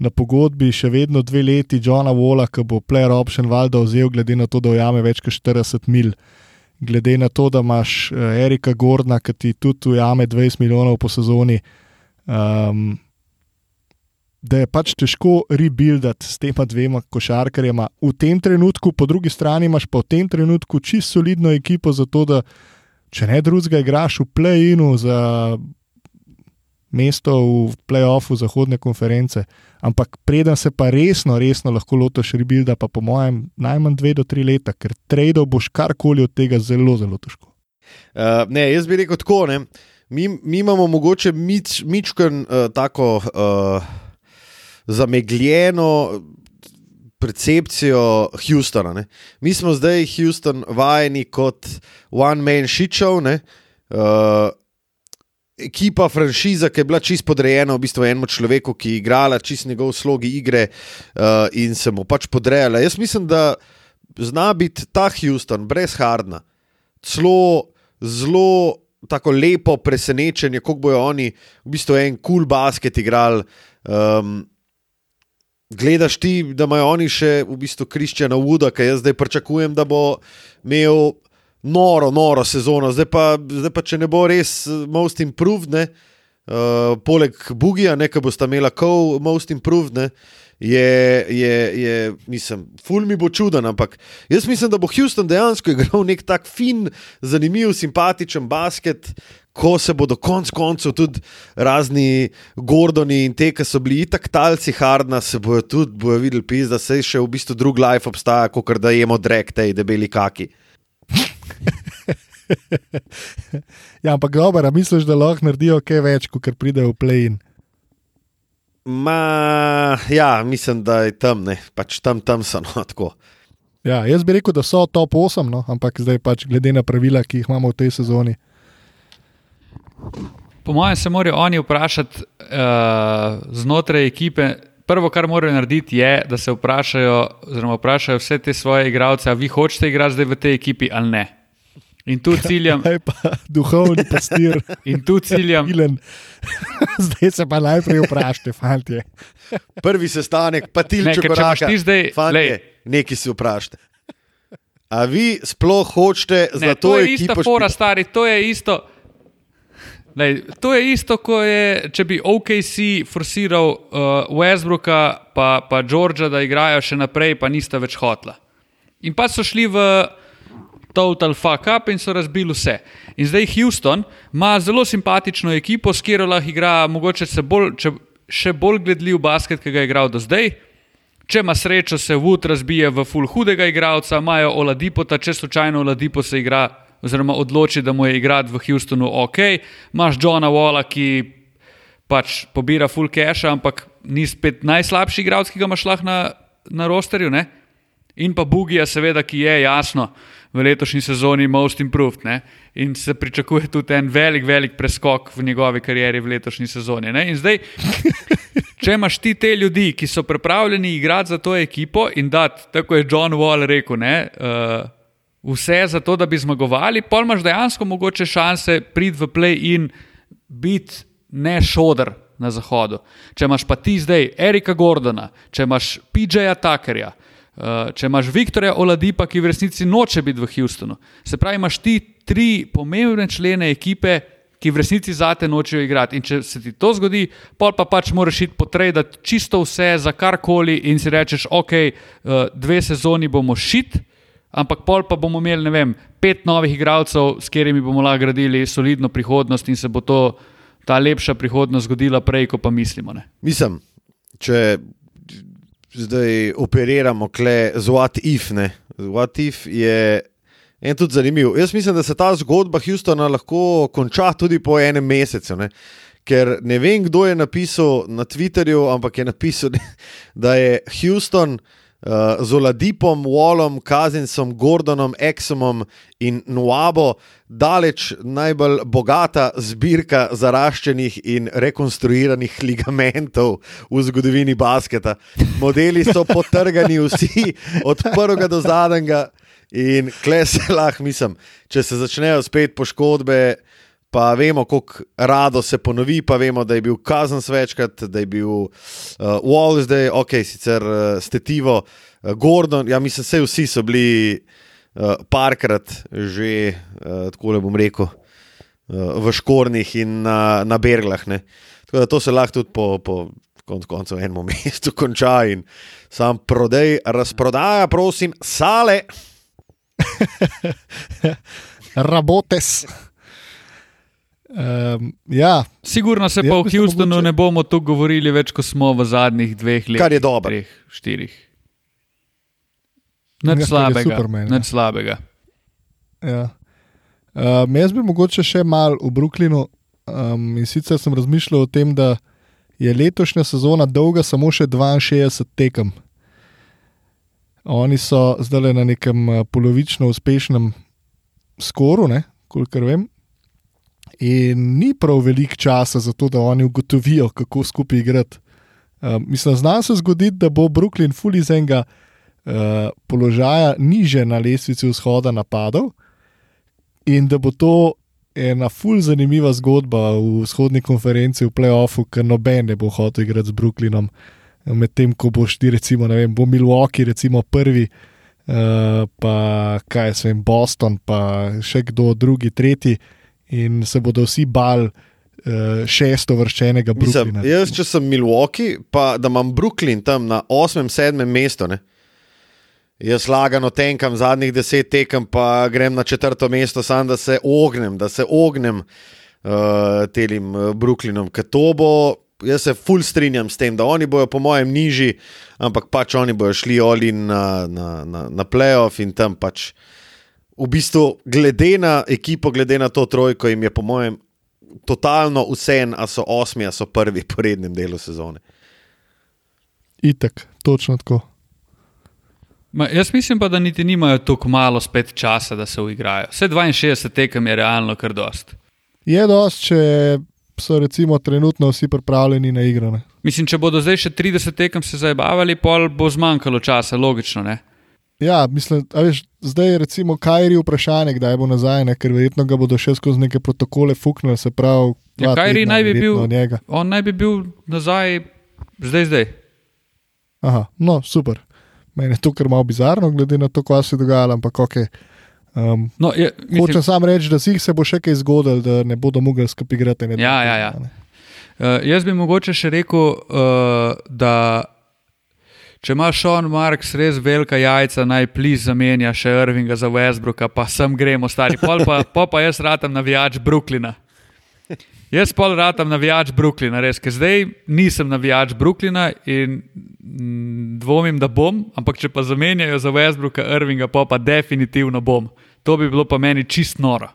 na pogodbi še vedno dve leti Johna Walla, ki bo player option valjda vzel, glede na to, da ujame več kot 40 mil. Glede na to, da imaš uh, Erika Gordna, ki ti tudi ujame 20 milijonov po sezoni, um, da je pač težko rebuildati s tema dvema košarkarjema. V tem trenutku, po drugi strani, imaš pa v tem trenutku čisto solidno ekipo za to, da če ne drugega, igraš v play-inu za mesto v play-offu zahodne konference. Ampak preden se pa resno, resno lahko lotiš rebuilda, pa po mojem, najmanj dve do tri leta, ker trade boš karkoli od tega zelo, zelo težko. Uh, ne, jaz bi rekel tako. Mi, mi imamo mogoče mič, mičken uh, tako. Uh, zamegljeno percepcijo Houstona. Ne. Mi smo zdaj Houston vajeni kot one man shičov, uh, ekipa, franšiza, ki je bila čisto podrejena v bistvu enemu človeku, ki je igrala čisto njegov slogi igre uh, in se mu pač podrejala. Jaz mislim, da zna biti ta Houston brez Hardna celo zelo. Tako lepo presenečenje, kako bojo oni v bistvu en kul cool basket igrali. Um, gledaš ti, da imajo oni še v bistvu Kriščana Vuda, ki jaz zdaj pričakujem, da bo imel noro, noro sezono. Zdaj pa, zdaj pa če ne bo res most improved, ne, uh, poleg Bugija, nekaj bosta imela kov most improved. Ne, Je, je, je, mislim, ful mi bo čuden, ampak jaz mislim, da bo Houston dejansko igral nek tak fin, zanimiv, simpatičen basket, ko se bodo konec koncev tudi razni Gordoni in te, ki so bili itak talci Hardna, se bojo tudi bojo videli, pis, da se še v bistvu drug life obstaja, kot da jemo drek tej debeli kaki. (laughs) ja, ampak dobro, misliš, da lahko naredijo kaj več, kot pridejo v play-in? Ma, ja, mislim, da je tam, ne, pač tam, tam so no, (laughs) tako. Ja, jaz bi rekel, da so top 8, no, ampak zdaj pač glede na pravila, ki jih imamo v tej sezoni. Po mojem, se morajo oni vprašati uh, znotraj ekipe. Prvo, kar morajo narediti, je, da se vprašajo, oziroma vprašajo vse te svoje igralce, a vi hočete igrati zdaj v tej ekipi ali ne. In tu ciljam. Kaj pa duhovni pastir. In tu ciljam. (laughs) zdaj se pa najprej vprašajte, fanti. Prvi sestanek, pa ti če rečeš, ti zdaj. Fantje, nekaj si vprašajte. A vi sploh hočete za ne, to? To je ista fora, stari, to je isto. Lej, to je isto, kot je, če bi OKC forsiral uh, Westbrooka pa, pa Georgia, da igrajo še naprej, pa nista več hotla. In pa so šli v total fuck up in so razbili vse. In zdaj Houston ima zelo simpatično ekipo, s katero lahko igra, mogoče bolj, če, še bolj gledljiv basket, ki ga je igral do zdaj. Če ima srečo, se Wood razbije v full hudega igralca, imajo Oladipota, če slučajno Oladipo se igra oziroma odloči, da mu je igrati v Houstonu ok. Imáš Johna Walla, ki pač pobira full cache, ampak ni spet najslabši igralec, ki ga imaš lahko na, na rosterju. Ne? In pa Bugija, seveda, ki je jasno v letošnji sezoni most improved. Ne? In se pričakuje tudi en velik, velik preskok v njegovi karieri v letošnji sezoni. Ne? In zdaj, (laughs) če imaš ti te ljudi, ki so pripravljeni igrati za to ekipo in dati, tako je John Wall rekel, ne, uh, vse za to, da bi zmagovali, pol imaš dejansko mogoče šanse priti v play in biti ne šodr na zahodu. Če imaš pa ti zdaj Erika Gordona, če imaš PJ-ja Tuckerja, če imaš Viktorja Oladipa, ki v resnici noče biti v Houstonu. Se pravi, imaš ti tri pomembne člene ekipe, ki v resnici zate nočejo igrati. In če se ti to zgodi, pol pa pač moraš iti potrebati čisto vse za karkoli in si rečeš, ok, uh, dve sezoni bomo šit ampak pol pa bomo imeli, ne vem, pet novih igralcev, s katerimi bomo lahko gradili solidno prihodnost in se bo to, ta lepša prihodnost zgodila prej, kot pa mislimo. Ne? Mislim, če zdaj operiramo z What If, ne? What If je. En tudi zanimiv. Jaz mislim, da se ta zgodba Houstona lahko konča tudi po enem mesecu. Ne? Ker ne vem, kdo je napisal na Twitterju, ampak je napisal, (laughs) da je Houston uh, z Oladipom, Wallom, Kazinsom, Gordonom, Exomom in Nuabo, daleč najbolj bogata zbirka zaraščenih in rekonstruiranih (laughs) ligamentov v zgodovini basketa. Modeli so potrgani vsi, (laughs) od prvega do zadnjega. In kle se (laughs) lahko, mislim, če se začnejo spet poškodbe, pa vemo, kako rado se ponovi, pa vemo, da je bil kazen večkrat, da je bil uh, Wall zdaj, ok, sicer uh, Stetivo, uh, Gordon, ja, mislim, vse vsi so bili uh, parkrat že, uh, tako le bom rekel, uh, v škornih in na, na berglah. Ne. Tako da to se lahko tudi po. po Konec koncev, v enem (laughs) mestu konča in sam prodaj, razprodaja, prosim, sale. (laughs) Rabotes. Um, ja. Sigurno se pa v Houstonu mogoče... ne bomo tu govorili več, kot smo v zadnjih dveh letih. Kar je dobro. Treh, štirih. Nič slabega. Nič slabega. Ja. Um, jaz bi mogoče še mal v Brooklynu. Um, in sicer sem razmišljal o tem, da je letošnja sezona dolga samo še 62 tekem. Oni so zdaj na nekem eh, polovično uspešnem skoru, kolikor vem. In ni prav veliko časa za to, da oni ugotovijo, kako skupaj igrati. Um, mislim, zna se zgoditi, da bo Brooklyn fully iz enega uh, položaja niže na lestvici vzhoda napadal in da bo to ena fully zanimiva zgodba v vzhodni konferenci v playoffu, ker noben ne bo hotel igrati z Brooklynom. Uh, medtem ko boš ti, recimo, ne vem, bo Milwaukee, recimo prvi, uh, pa kaj se jim Boston, pa še kdo drugi, tretji, in se bodo vsi bal. Uh, šesto vrščenega Brooklyna. Jaz, če sem Milwaukee, pa da imam Brooklyn tam na 8-7 mestu, ne? jaz lagano tenkam zadnjih deset tekem, pa grem na četrto mesto, samo da se ognem, da se ognem uh, telim Brooklynom, ker to bo jaz se fulj strinjam s tem, da oni bojo, po mojem, nižji, ampak pač oni bojo šli oli na, na, na, na playoff in tam pač. V bistvu, glede na ekipo, glede na to trojko, jim je, po mojem, totalno vse en, a so osmi, a so prvi po rednem delu sezone. Itek, točno tako. Ma, jaz mislim pa, da niti nimajo tako malo spet časa, da se uigrajo. Vse 62 tekem je realno kar dost. Je dost, če so recimo trenutno vsi pripravljeni na igro. Ne? Mislim, če bodo zdaj še 30 tekem se zabavali, pol bo zmanjkalo časa, logično. Ne? Ja, mislim, veš, zdaj je recimo Kajri vprašanje, kdaj bo nazaj, ne? ker verjetno ga bodo še skozi neke protokole fuknili. Ja, Kajri naj bi bil, on naj bi bil nazaj, zdaj, zdaj. Aha, no, super. Meni je to kar malo bizarno, glede na to, kaj se je dogajalo, ampak ok. Um, no, je, mislim, hočem samo reči, da si jih se bo še kaj zgodilo, da ne bodo mogli skupaj igrati. Ja, ja, ja. Uh, jaz bi mogoče še rekel, uh, da če ima Sean Marks res velika jajca, naj pliz zamenja še Irvinga za Westbrooka, pa sem gremo, stari. Pol pa, pol pa jaz ratam navijač Brooklyna. Jaz pol ratam navijač Brooklyna, res, ker zdaj nisem navijač Brooklyna in mm, dvomim, da bom, ampak če pa zamenjajo za Westbrooka, Irvinga, pa pa definitivno bom. To bi bilo pa meni čist noro.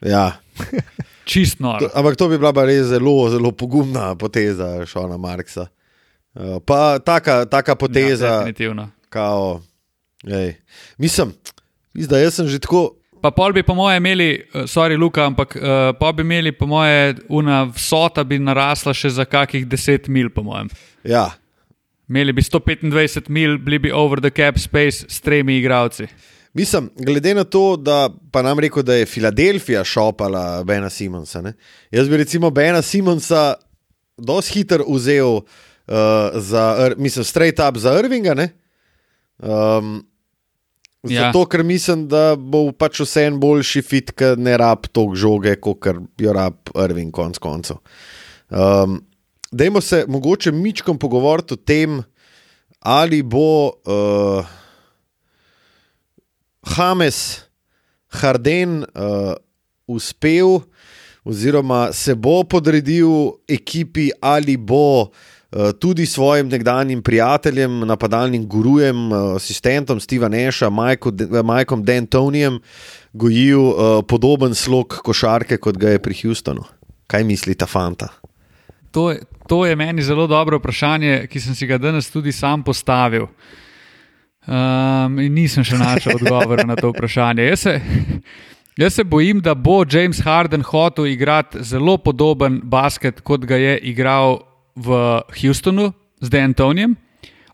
Ja. čist noro. To, ampak to bi bila res zelo, zelo pogumna poteza Šona Marksa. Uh, pa taka, taka poteza. Ja, definitivno. Kao, Mislim, da jaz sem že tako. Pa pol bi, po mojem, imeli, uh, sorry, Luka, ampak uh, pa bi imeli, po mojem, una vsota bi narasla še za kakih 10 mil, po mojem. Ja. Imeli bi 125 mil, bili bi over the cap space s tremi igravci. Mislim, glede na to, da pa nam rekel, da je Filadelfija šopala Bena Simonsa. Ne? Jaz bi recimo Bena Simonsa dosti hitro vzel uh, za, mislim, straight up za Irvinga. Um, Ja. Zato, ker mislim, da bo pač vse en boljši fit, ker ne rab toliko žoge, kot jo rab Irving, konc koncev. Um, dajmo se mogoče mičkom pogovoriti o tem, ali bo uh, Hames Harden uh, uspel, oziroma se bo podredil ekipi, ali bo. Eh, tudi svojim nekdanjim prijateljem, napadalnim gurujem, eh, asistentom Steva Neša, Majkom Dentonijem, gojil podoben slog košarke, kot ga je pri Houstonu. Kaj misli ta fanta? To, to je meni zelo dobro vprašanje, ki sem si ga danes tudi sam postavil. Um, in nisem še našel (laughs) odgovora na to vprašanje. Jaz se, jaz se bojim, da bo James Harden hotel igrati zelo podoben basket, kot ga je igral v Houstonu z D'Antonijem.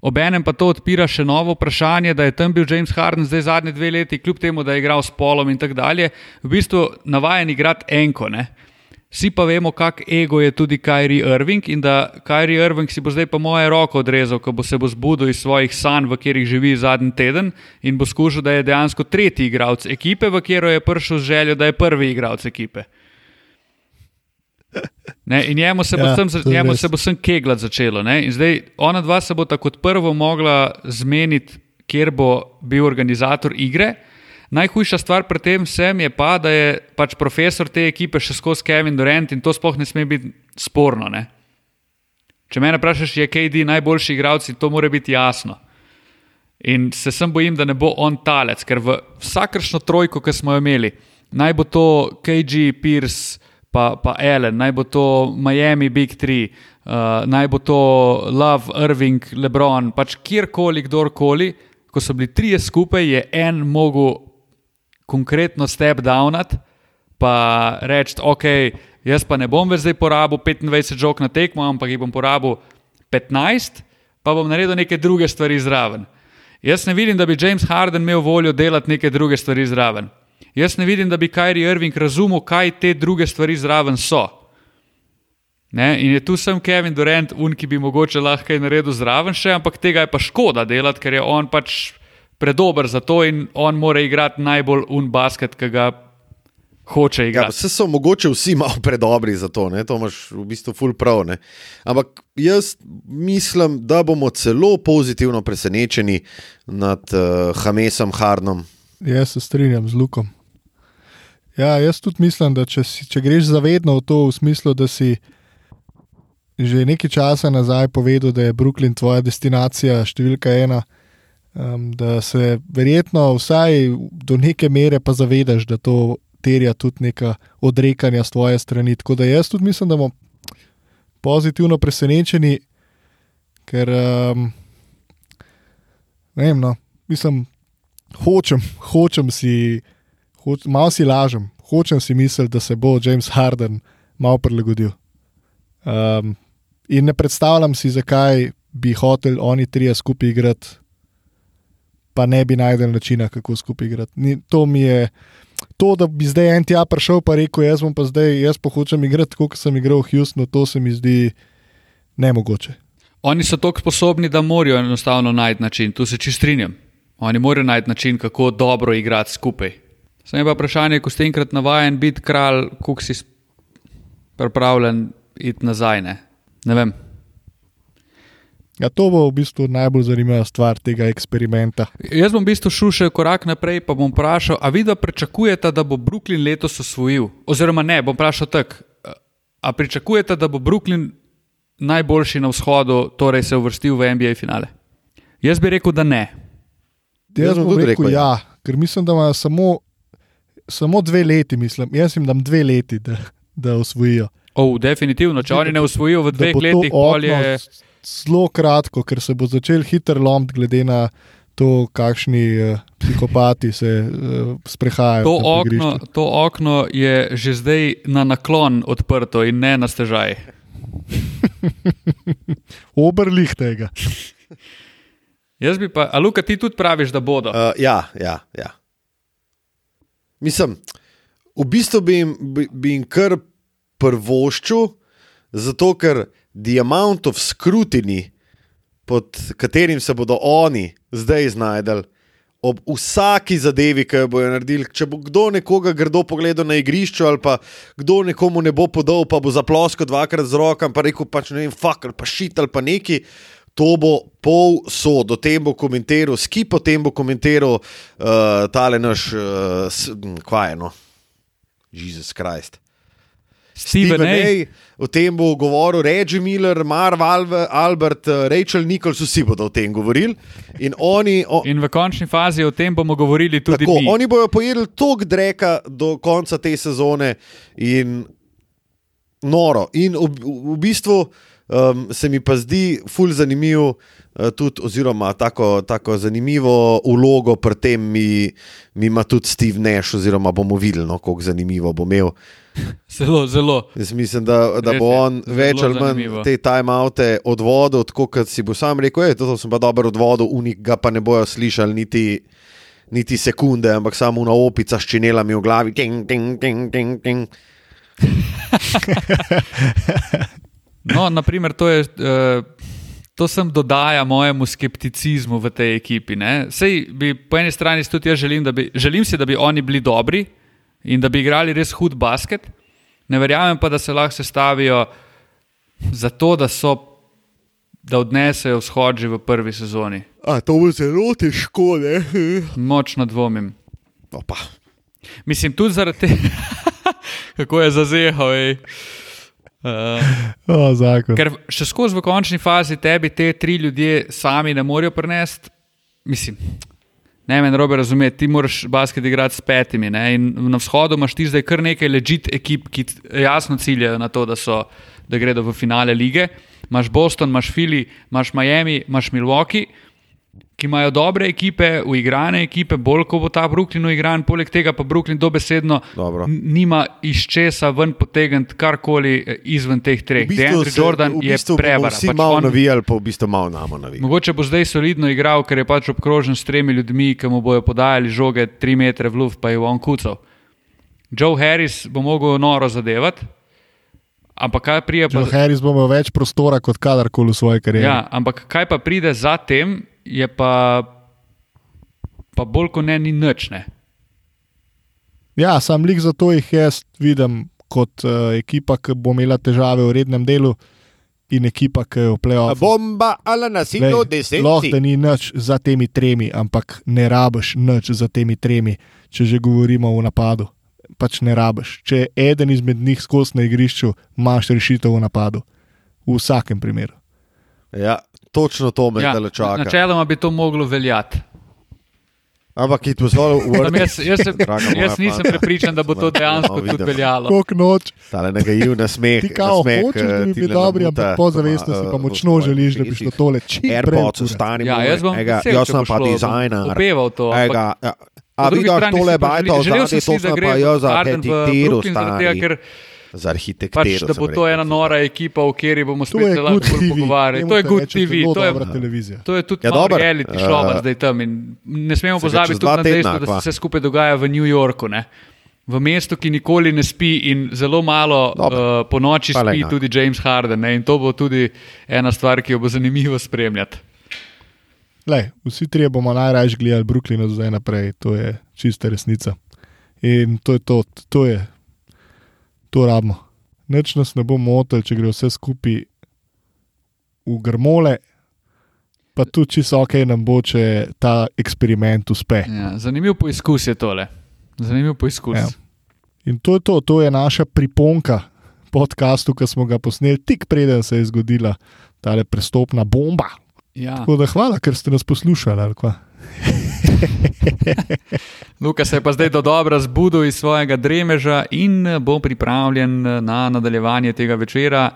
Obenem pa to odpira še novo vprašanje, da je tam bil James Harden zdaj zadnje dve leti, kljub temu, da je igral s polom in tako dalje, v bistvu navajen igrati enko. Ne? Vsi pa vemo, kak ego je tudi Kyrie Irving in da Kyrie Irving si bo zdaj pa moje roko odrezal, ko bo se bo zbudil iz svojih sanj, v katerih živi zadnji teden in bo skušal, da je dejansko tretji igralec ekipe, v katero je prišel z željo, da je prvi igralec ekipe. Ne, in njemu se bo Ja, sem, to je njemu res. se bo sem keglat začelo. Ne? In zdaj ona dva se bo tako kot prvo mogla zmeniti, kjer bo bil organizator igre. Najhujša stvar pri tem vsem je pa, da je pač profesor te ekipe še skozi Kevin Durant in to sploh ne sme biti sporno. Ne? Če me vprašaš, je KD najboljši igralec, to mora biti jasno. In se sem bojim, da ne bo on talec, ker v vsakršno trojko, ki smo jo imeli, naj bo to KG, Pierce, pa, pa Allen, naj bo to Miami Big Three, uh, naj bo to Love, Irving, LeBron, pač kjerkoli, kdorkoli, ko so bili trije skupaj, je en mogel konkretno step downat, pa reči, ok, jaz pa ne bom več zdaj porabil 25 žog na tekmo, ampak jih bom porabil 15, pa bom naredil neke druge stvari zraven. Jaz ne vidim, da bi James Harden imel voljo delati neke druge stvari zraven. Jaz ne vidim, da bi Kyrie Irving razumel, kaj te druge stvari zraven so. Ne? In je tu sem Kevin Durant, un, ki bi mogoče lahko kaj naredil zraven še, ampak tega je pa škoda delati, ker je on pač predober za to in on mora igrati najbolj un basket, ki ga hoče Ja, igrati. vse so mogoče vsi (laughs) malo predobri za to, ne? to imaš v bistvu full prav. Ne? Ampak jaz mislim, da bomo celo pozitivno presenečeni nad uh, Hamesom Hardnom. Jaz se strinjam z Lukom. Ja, jaz tudi mislim, da če, si, če greš zavedno v to, v smislu, da si že nekaj časa nazaj povedal, da je Brooklyn tvoja destinacija, številka ena, um, da se verjetno vsaj do neke mere pa zavedaš, da to terja tudi neka odrekanja z tvoje strani. Tako da jaz tudi mislim, da bomo pozitivno presenečeni, ker um, ne vem, no, mislim, hočem, hočem si, hoč, malo si lažem, hočem si misliti, da se bo James Harden malo prilagodil. Um, in ne predstavljam si, zakaj bi hotel oni trije skupaj igrati, pa ne bi najdel načina, kako skupaj igrati. Ni, to mi je. To, da bi zdaj en tja prišel in rekel, jaz bom pa zdaj, jaz pa hočem igrati kot sem igral v Houstonu, to se mi zdi nemogoče. Oni so tako sposobni, da morajo enostavno najti način, tu se čist strinjam. Oni morajo najti način, kako dobro igrati skupaj. Sam je pa vprašanje, ko ste enkrat navajen biti kralj, kako si pripravljen iti nazaj. Ne, ne vem. Ja, to bo v bistvu najbolj zanimiva stvar tega eksperimenta. Jaz bom v bistvu šel še korak naprej, pa bom vprašal, a vi da pričakujete, da bo Brooklyn letos osvojil? Oziroma ne, bom vprašal tako. A pričakujete, da bo Brooklyn najboljši na vzhodu, torej se uvrstil v NBA finale? Jaz bi rekel, da ne. Jaz, Jaz bom rekel, rekel, ja, ker mislim, da ima samo, samo dve leti, mislim. Jaz jim dam dve leti, da, da osvojijo. Oh, definitivno, če oni ne usvojijo v dveh letih, pol je. okno Zelo kratko, ker se bo začel hiter lom, glede na to, kakšni uh, psihopati se uh, sprehajajo. To okno, to okno je že zdaj na naklon odprto in ne na stežaj. (laughs) Obrlih tega. Jaz bi pa, a Luka, ti tudi praviš, da bodo. Uh, ja, ja, ja. Mislim, v bistvu bi jim, bi, bi jim kar prvoščil, zato ker the amount of scrutiny, pod katerim se bodo oni zdaj znajdel. Ob vsaki zadevi, ki jo bojo naredili, če bo kdo nekoga grdo pogledal na igrišču, ali pa kdo nekomu ne bo podal, pa bo zaploskal dvakrat z rokami, pa rekel, pač ne vem, fuck, ali pa šit ali pa neki, to bo pol sod, o tem bo komentiral, skip o tem bo komentiral uh, tale naš, uh, kva je no, Jezus Krist. Steven A. O tem bo govoril Reggie Miller, Marv Alve, Albert, eh, Rachel Nichols, vsi bodo o tem govorili. In oni, o, In v končni fazi o tem bomo govorili tudi tako, mi. oni bodo pojedli tok dreka do konca te sezone in noro. In v, v bistvu um, se mi pa zdi ful zanimiv. Uh, tudi, oziroma, tako, tako zanimivo ulogo pri tem mi, mi ima tudi Steve Nash, oziroma bomo videli, no, kako zanimivo bo imel. (laughs) Zelo, zelo. Jaz mislim, da, da bo on Zelo več ali manj zanimivo. te time-oute odvodil, tako kot si bo sam rekel, da to sem pa dobro odvodil, unik ga pa ne bojo slišali niti, niti sekunde, ampak samo una opica s činelami v glavi. Ting, ting, ting, ting, ting. (laughs) No, naprimer, to je. Uh, To sem dodaja mojemu skepticizmu v tej ekipi. Ne? Sej bi po eni strani tudi jaz želim, da bi, želim si, da bi oni bili dobri in da bi igrali res hud basket. Ne verjamem pa, da se lahko sestavijo zato, da so, da odnesejo vzhod že v prvi sezoni. A, to bo zelo težko, ne? (laughs) Močno dvomim. Opa. Mislim, tudi zaradi tega, (laughs) kako je zazehal. ej. Uh, zakon. ker še skozi v končni fazi tebi te tri ljudje sami ne morejo prenesti. Mislim, ne me narobe razumeti, ti moraš basket igrati s petimi. Ne? In na vzhodu imaš ti zdaj kar nekaj ležit ekip, ki jasno ciljajo na to, da, so, da gredo v finale lige. Imaš Boston, imaš Philly, imaš Miami, imaš Milwaukee. Ki imajo dobre ekipe, uigrane ekipe, bolj kot bo ta Brooklyn uigran, poleg tega pa Brooklyn dobesedno Dobro. nima iz česa ven potegniti karkoli eh, izven teh treh. V DeAndre se- Jordan v bistvu je prevara. Vsi Pač malo on- navijali, pa v bistvu malo namo navijali. Mogoče bo zdaj solidno igral, ker je pač obkrožen s tremi ljudmi, ki mu bojo podajali žoge 3 metre v luft, pa je on kucal. Joe Harris bo mogel noro zadevati, ampak kaj prije pa. Joe Harris bo imel več prostora kot kadarkoli v svoji karieri. Ja, ampak kaj pa pride za tem, je pa, pa bolj kot ne ni nič. Ne? Ja, sam lik za to jih jaz vidim kot uh, ekipa, ki bo imela težave v rednem delu in ekipa, ki je v play-offu. Bomba ali nasilno Glej, Lahko da ni nič za temi tremi, ampak ne rabiš nič za temi tremi, če že govorimo o napadu. Pač ne rabiš. Če je eden izmed njih skozi na igrišču, imaš rešitev v napadu. V vsakem primeru. Ja, točno to me Ja, ja, čaka. načeloma bi to moglo veljati. Ampak je to zelo Tam Jaz, jaz, jaz nisem prepričan, da bo to No, dejansko vidim. tudi veljalo. Kolik noč, Tale negativ nasmeh. ti kao nasmeh, hočeš, da bi eh, tile dobri, ampak pozavestno si pa eh, močno želiš, da bi šlo tole čim prej. AirPods ostani. Ja, jaz bom Ega, vesel, jaz sem pa dizajner. opeval to, ampak- Ega, ja. Po A vidiš, tole bajta želel sem to si, da gre pa jaz za Harden v Brooklyn stari. ker Za arhitekturo. pač, da bo to rekel. ena nora ekipa, v kateri bomo spet lahko pogovarjali. To je good TV, to je, dobra televizija. to je tudi Ja, ja, malo dobro. reality Eh, zdaj tam. In ne smemo pozabiti tudi na dejstvo, da se vse skupaj dogaja v New Yorku. Ne? V mestu, ki nikoli ne spi in zelo malo Dobro. uh, po noči Pa spi lej, no. tudi James Harden. Ne? In to bo tudi ena stvar, ki jo bo zanimivo spremljati. Lej, vsi trije bomo najraje gledali Brooklyn od zdaj naprej, to je čista resnica. In to je to, to je, to rabimo. Nič nas ne bo motil, če gre vse skupaj v grmole, pa tudi čisto ok nam bo, če ta eksperiment uspe. Ja, zanimiv poizkus je tole. Zanimiv poizkus. Ja. In to je to, to je naša priponka podkastu, ki smo ga posneli tik preden se je zgodila ta prestopna bomba. Ja. Tako da hvala, ker ste nas poslušali. (laughs) Luka se je pa zdaj do dobra zbudil iz svojega dremeža in bo pripravljen na nadaljevanje tega večera,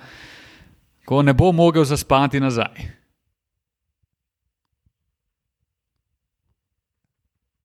ko ne bo mogel zaspati nazaj.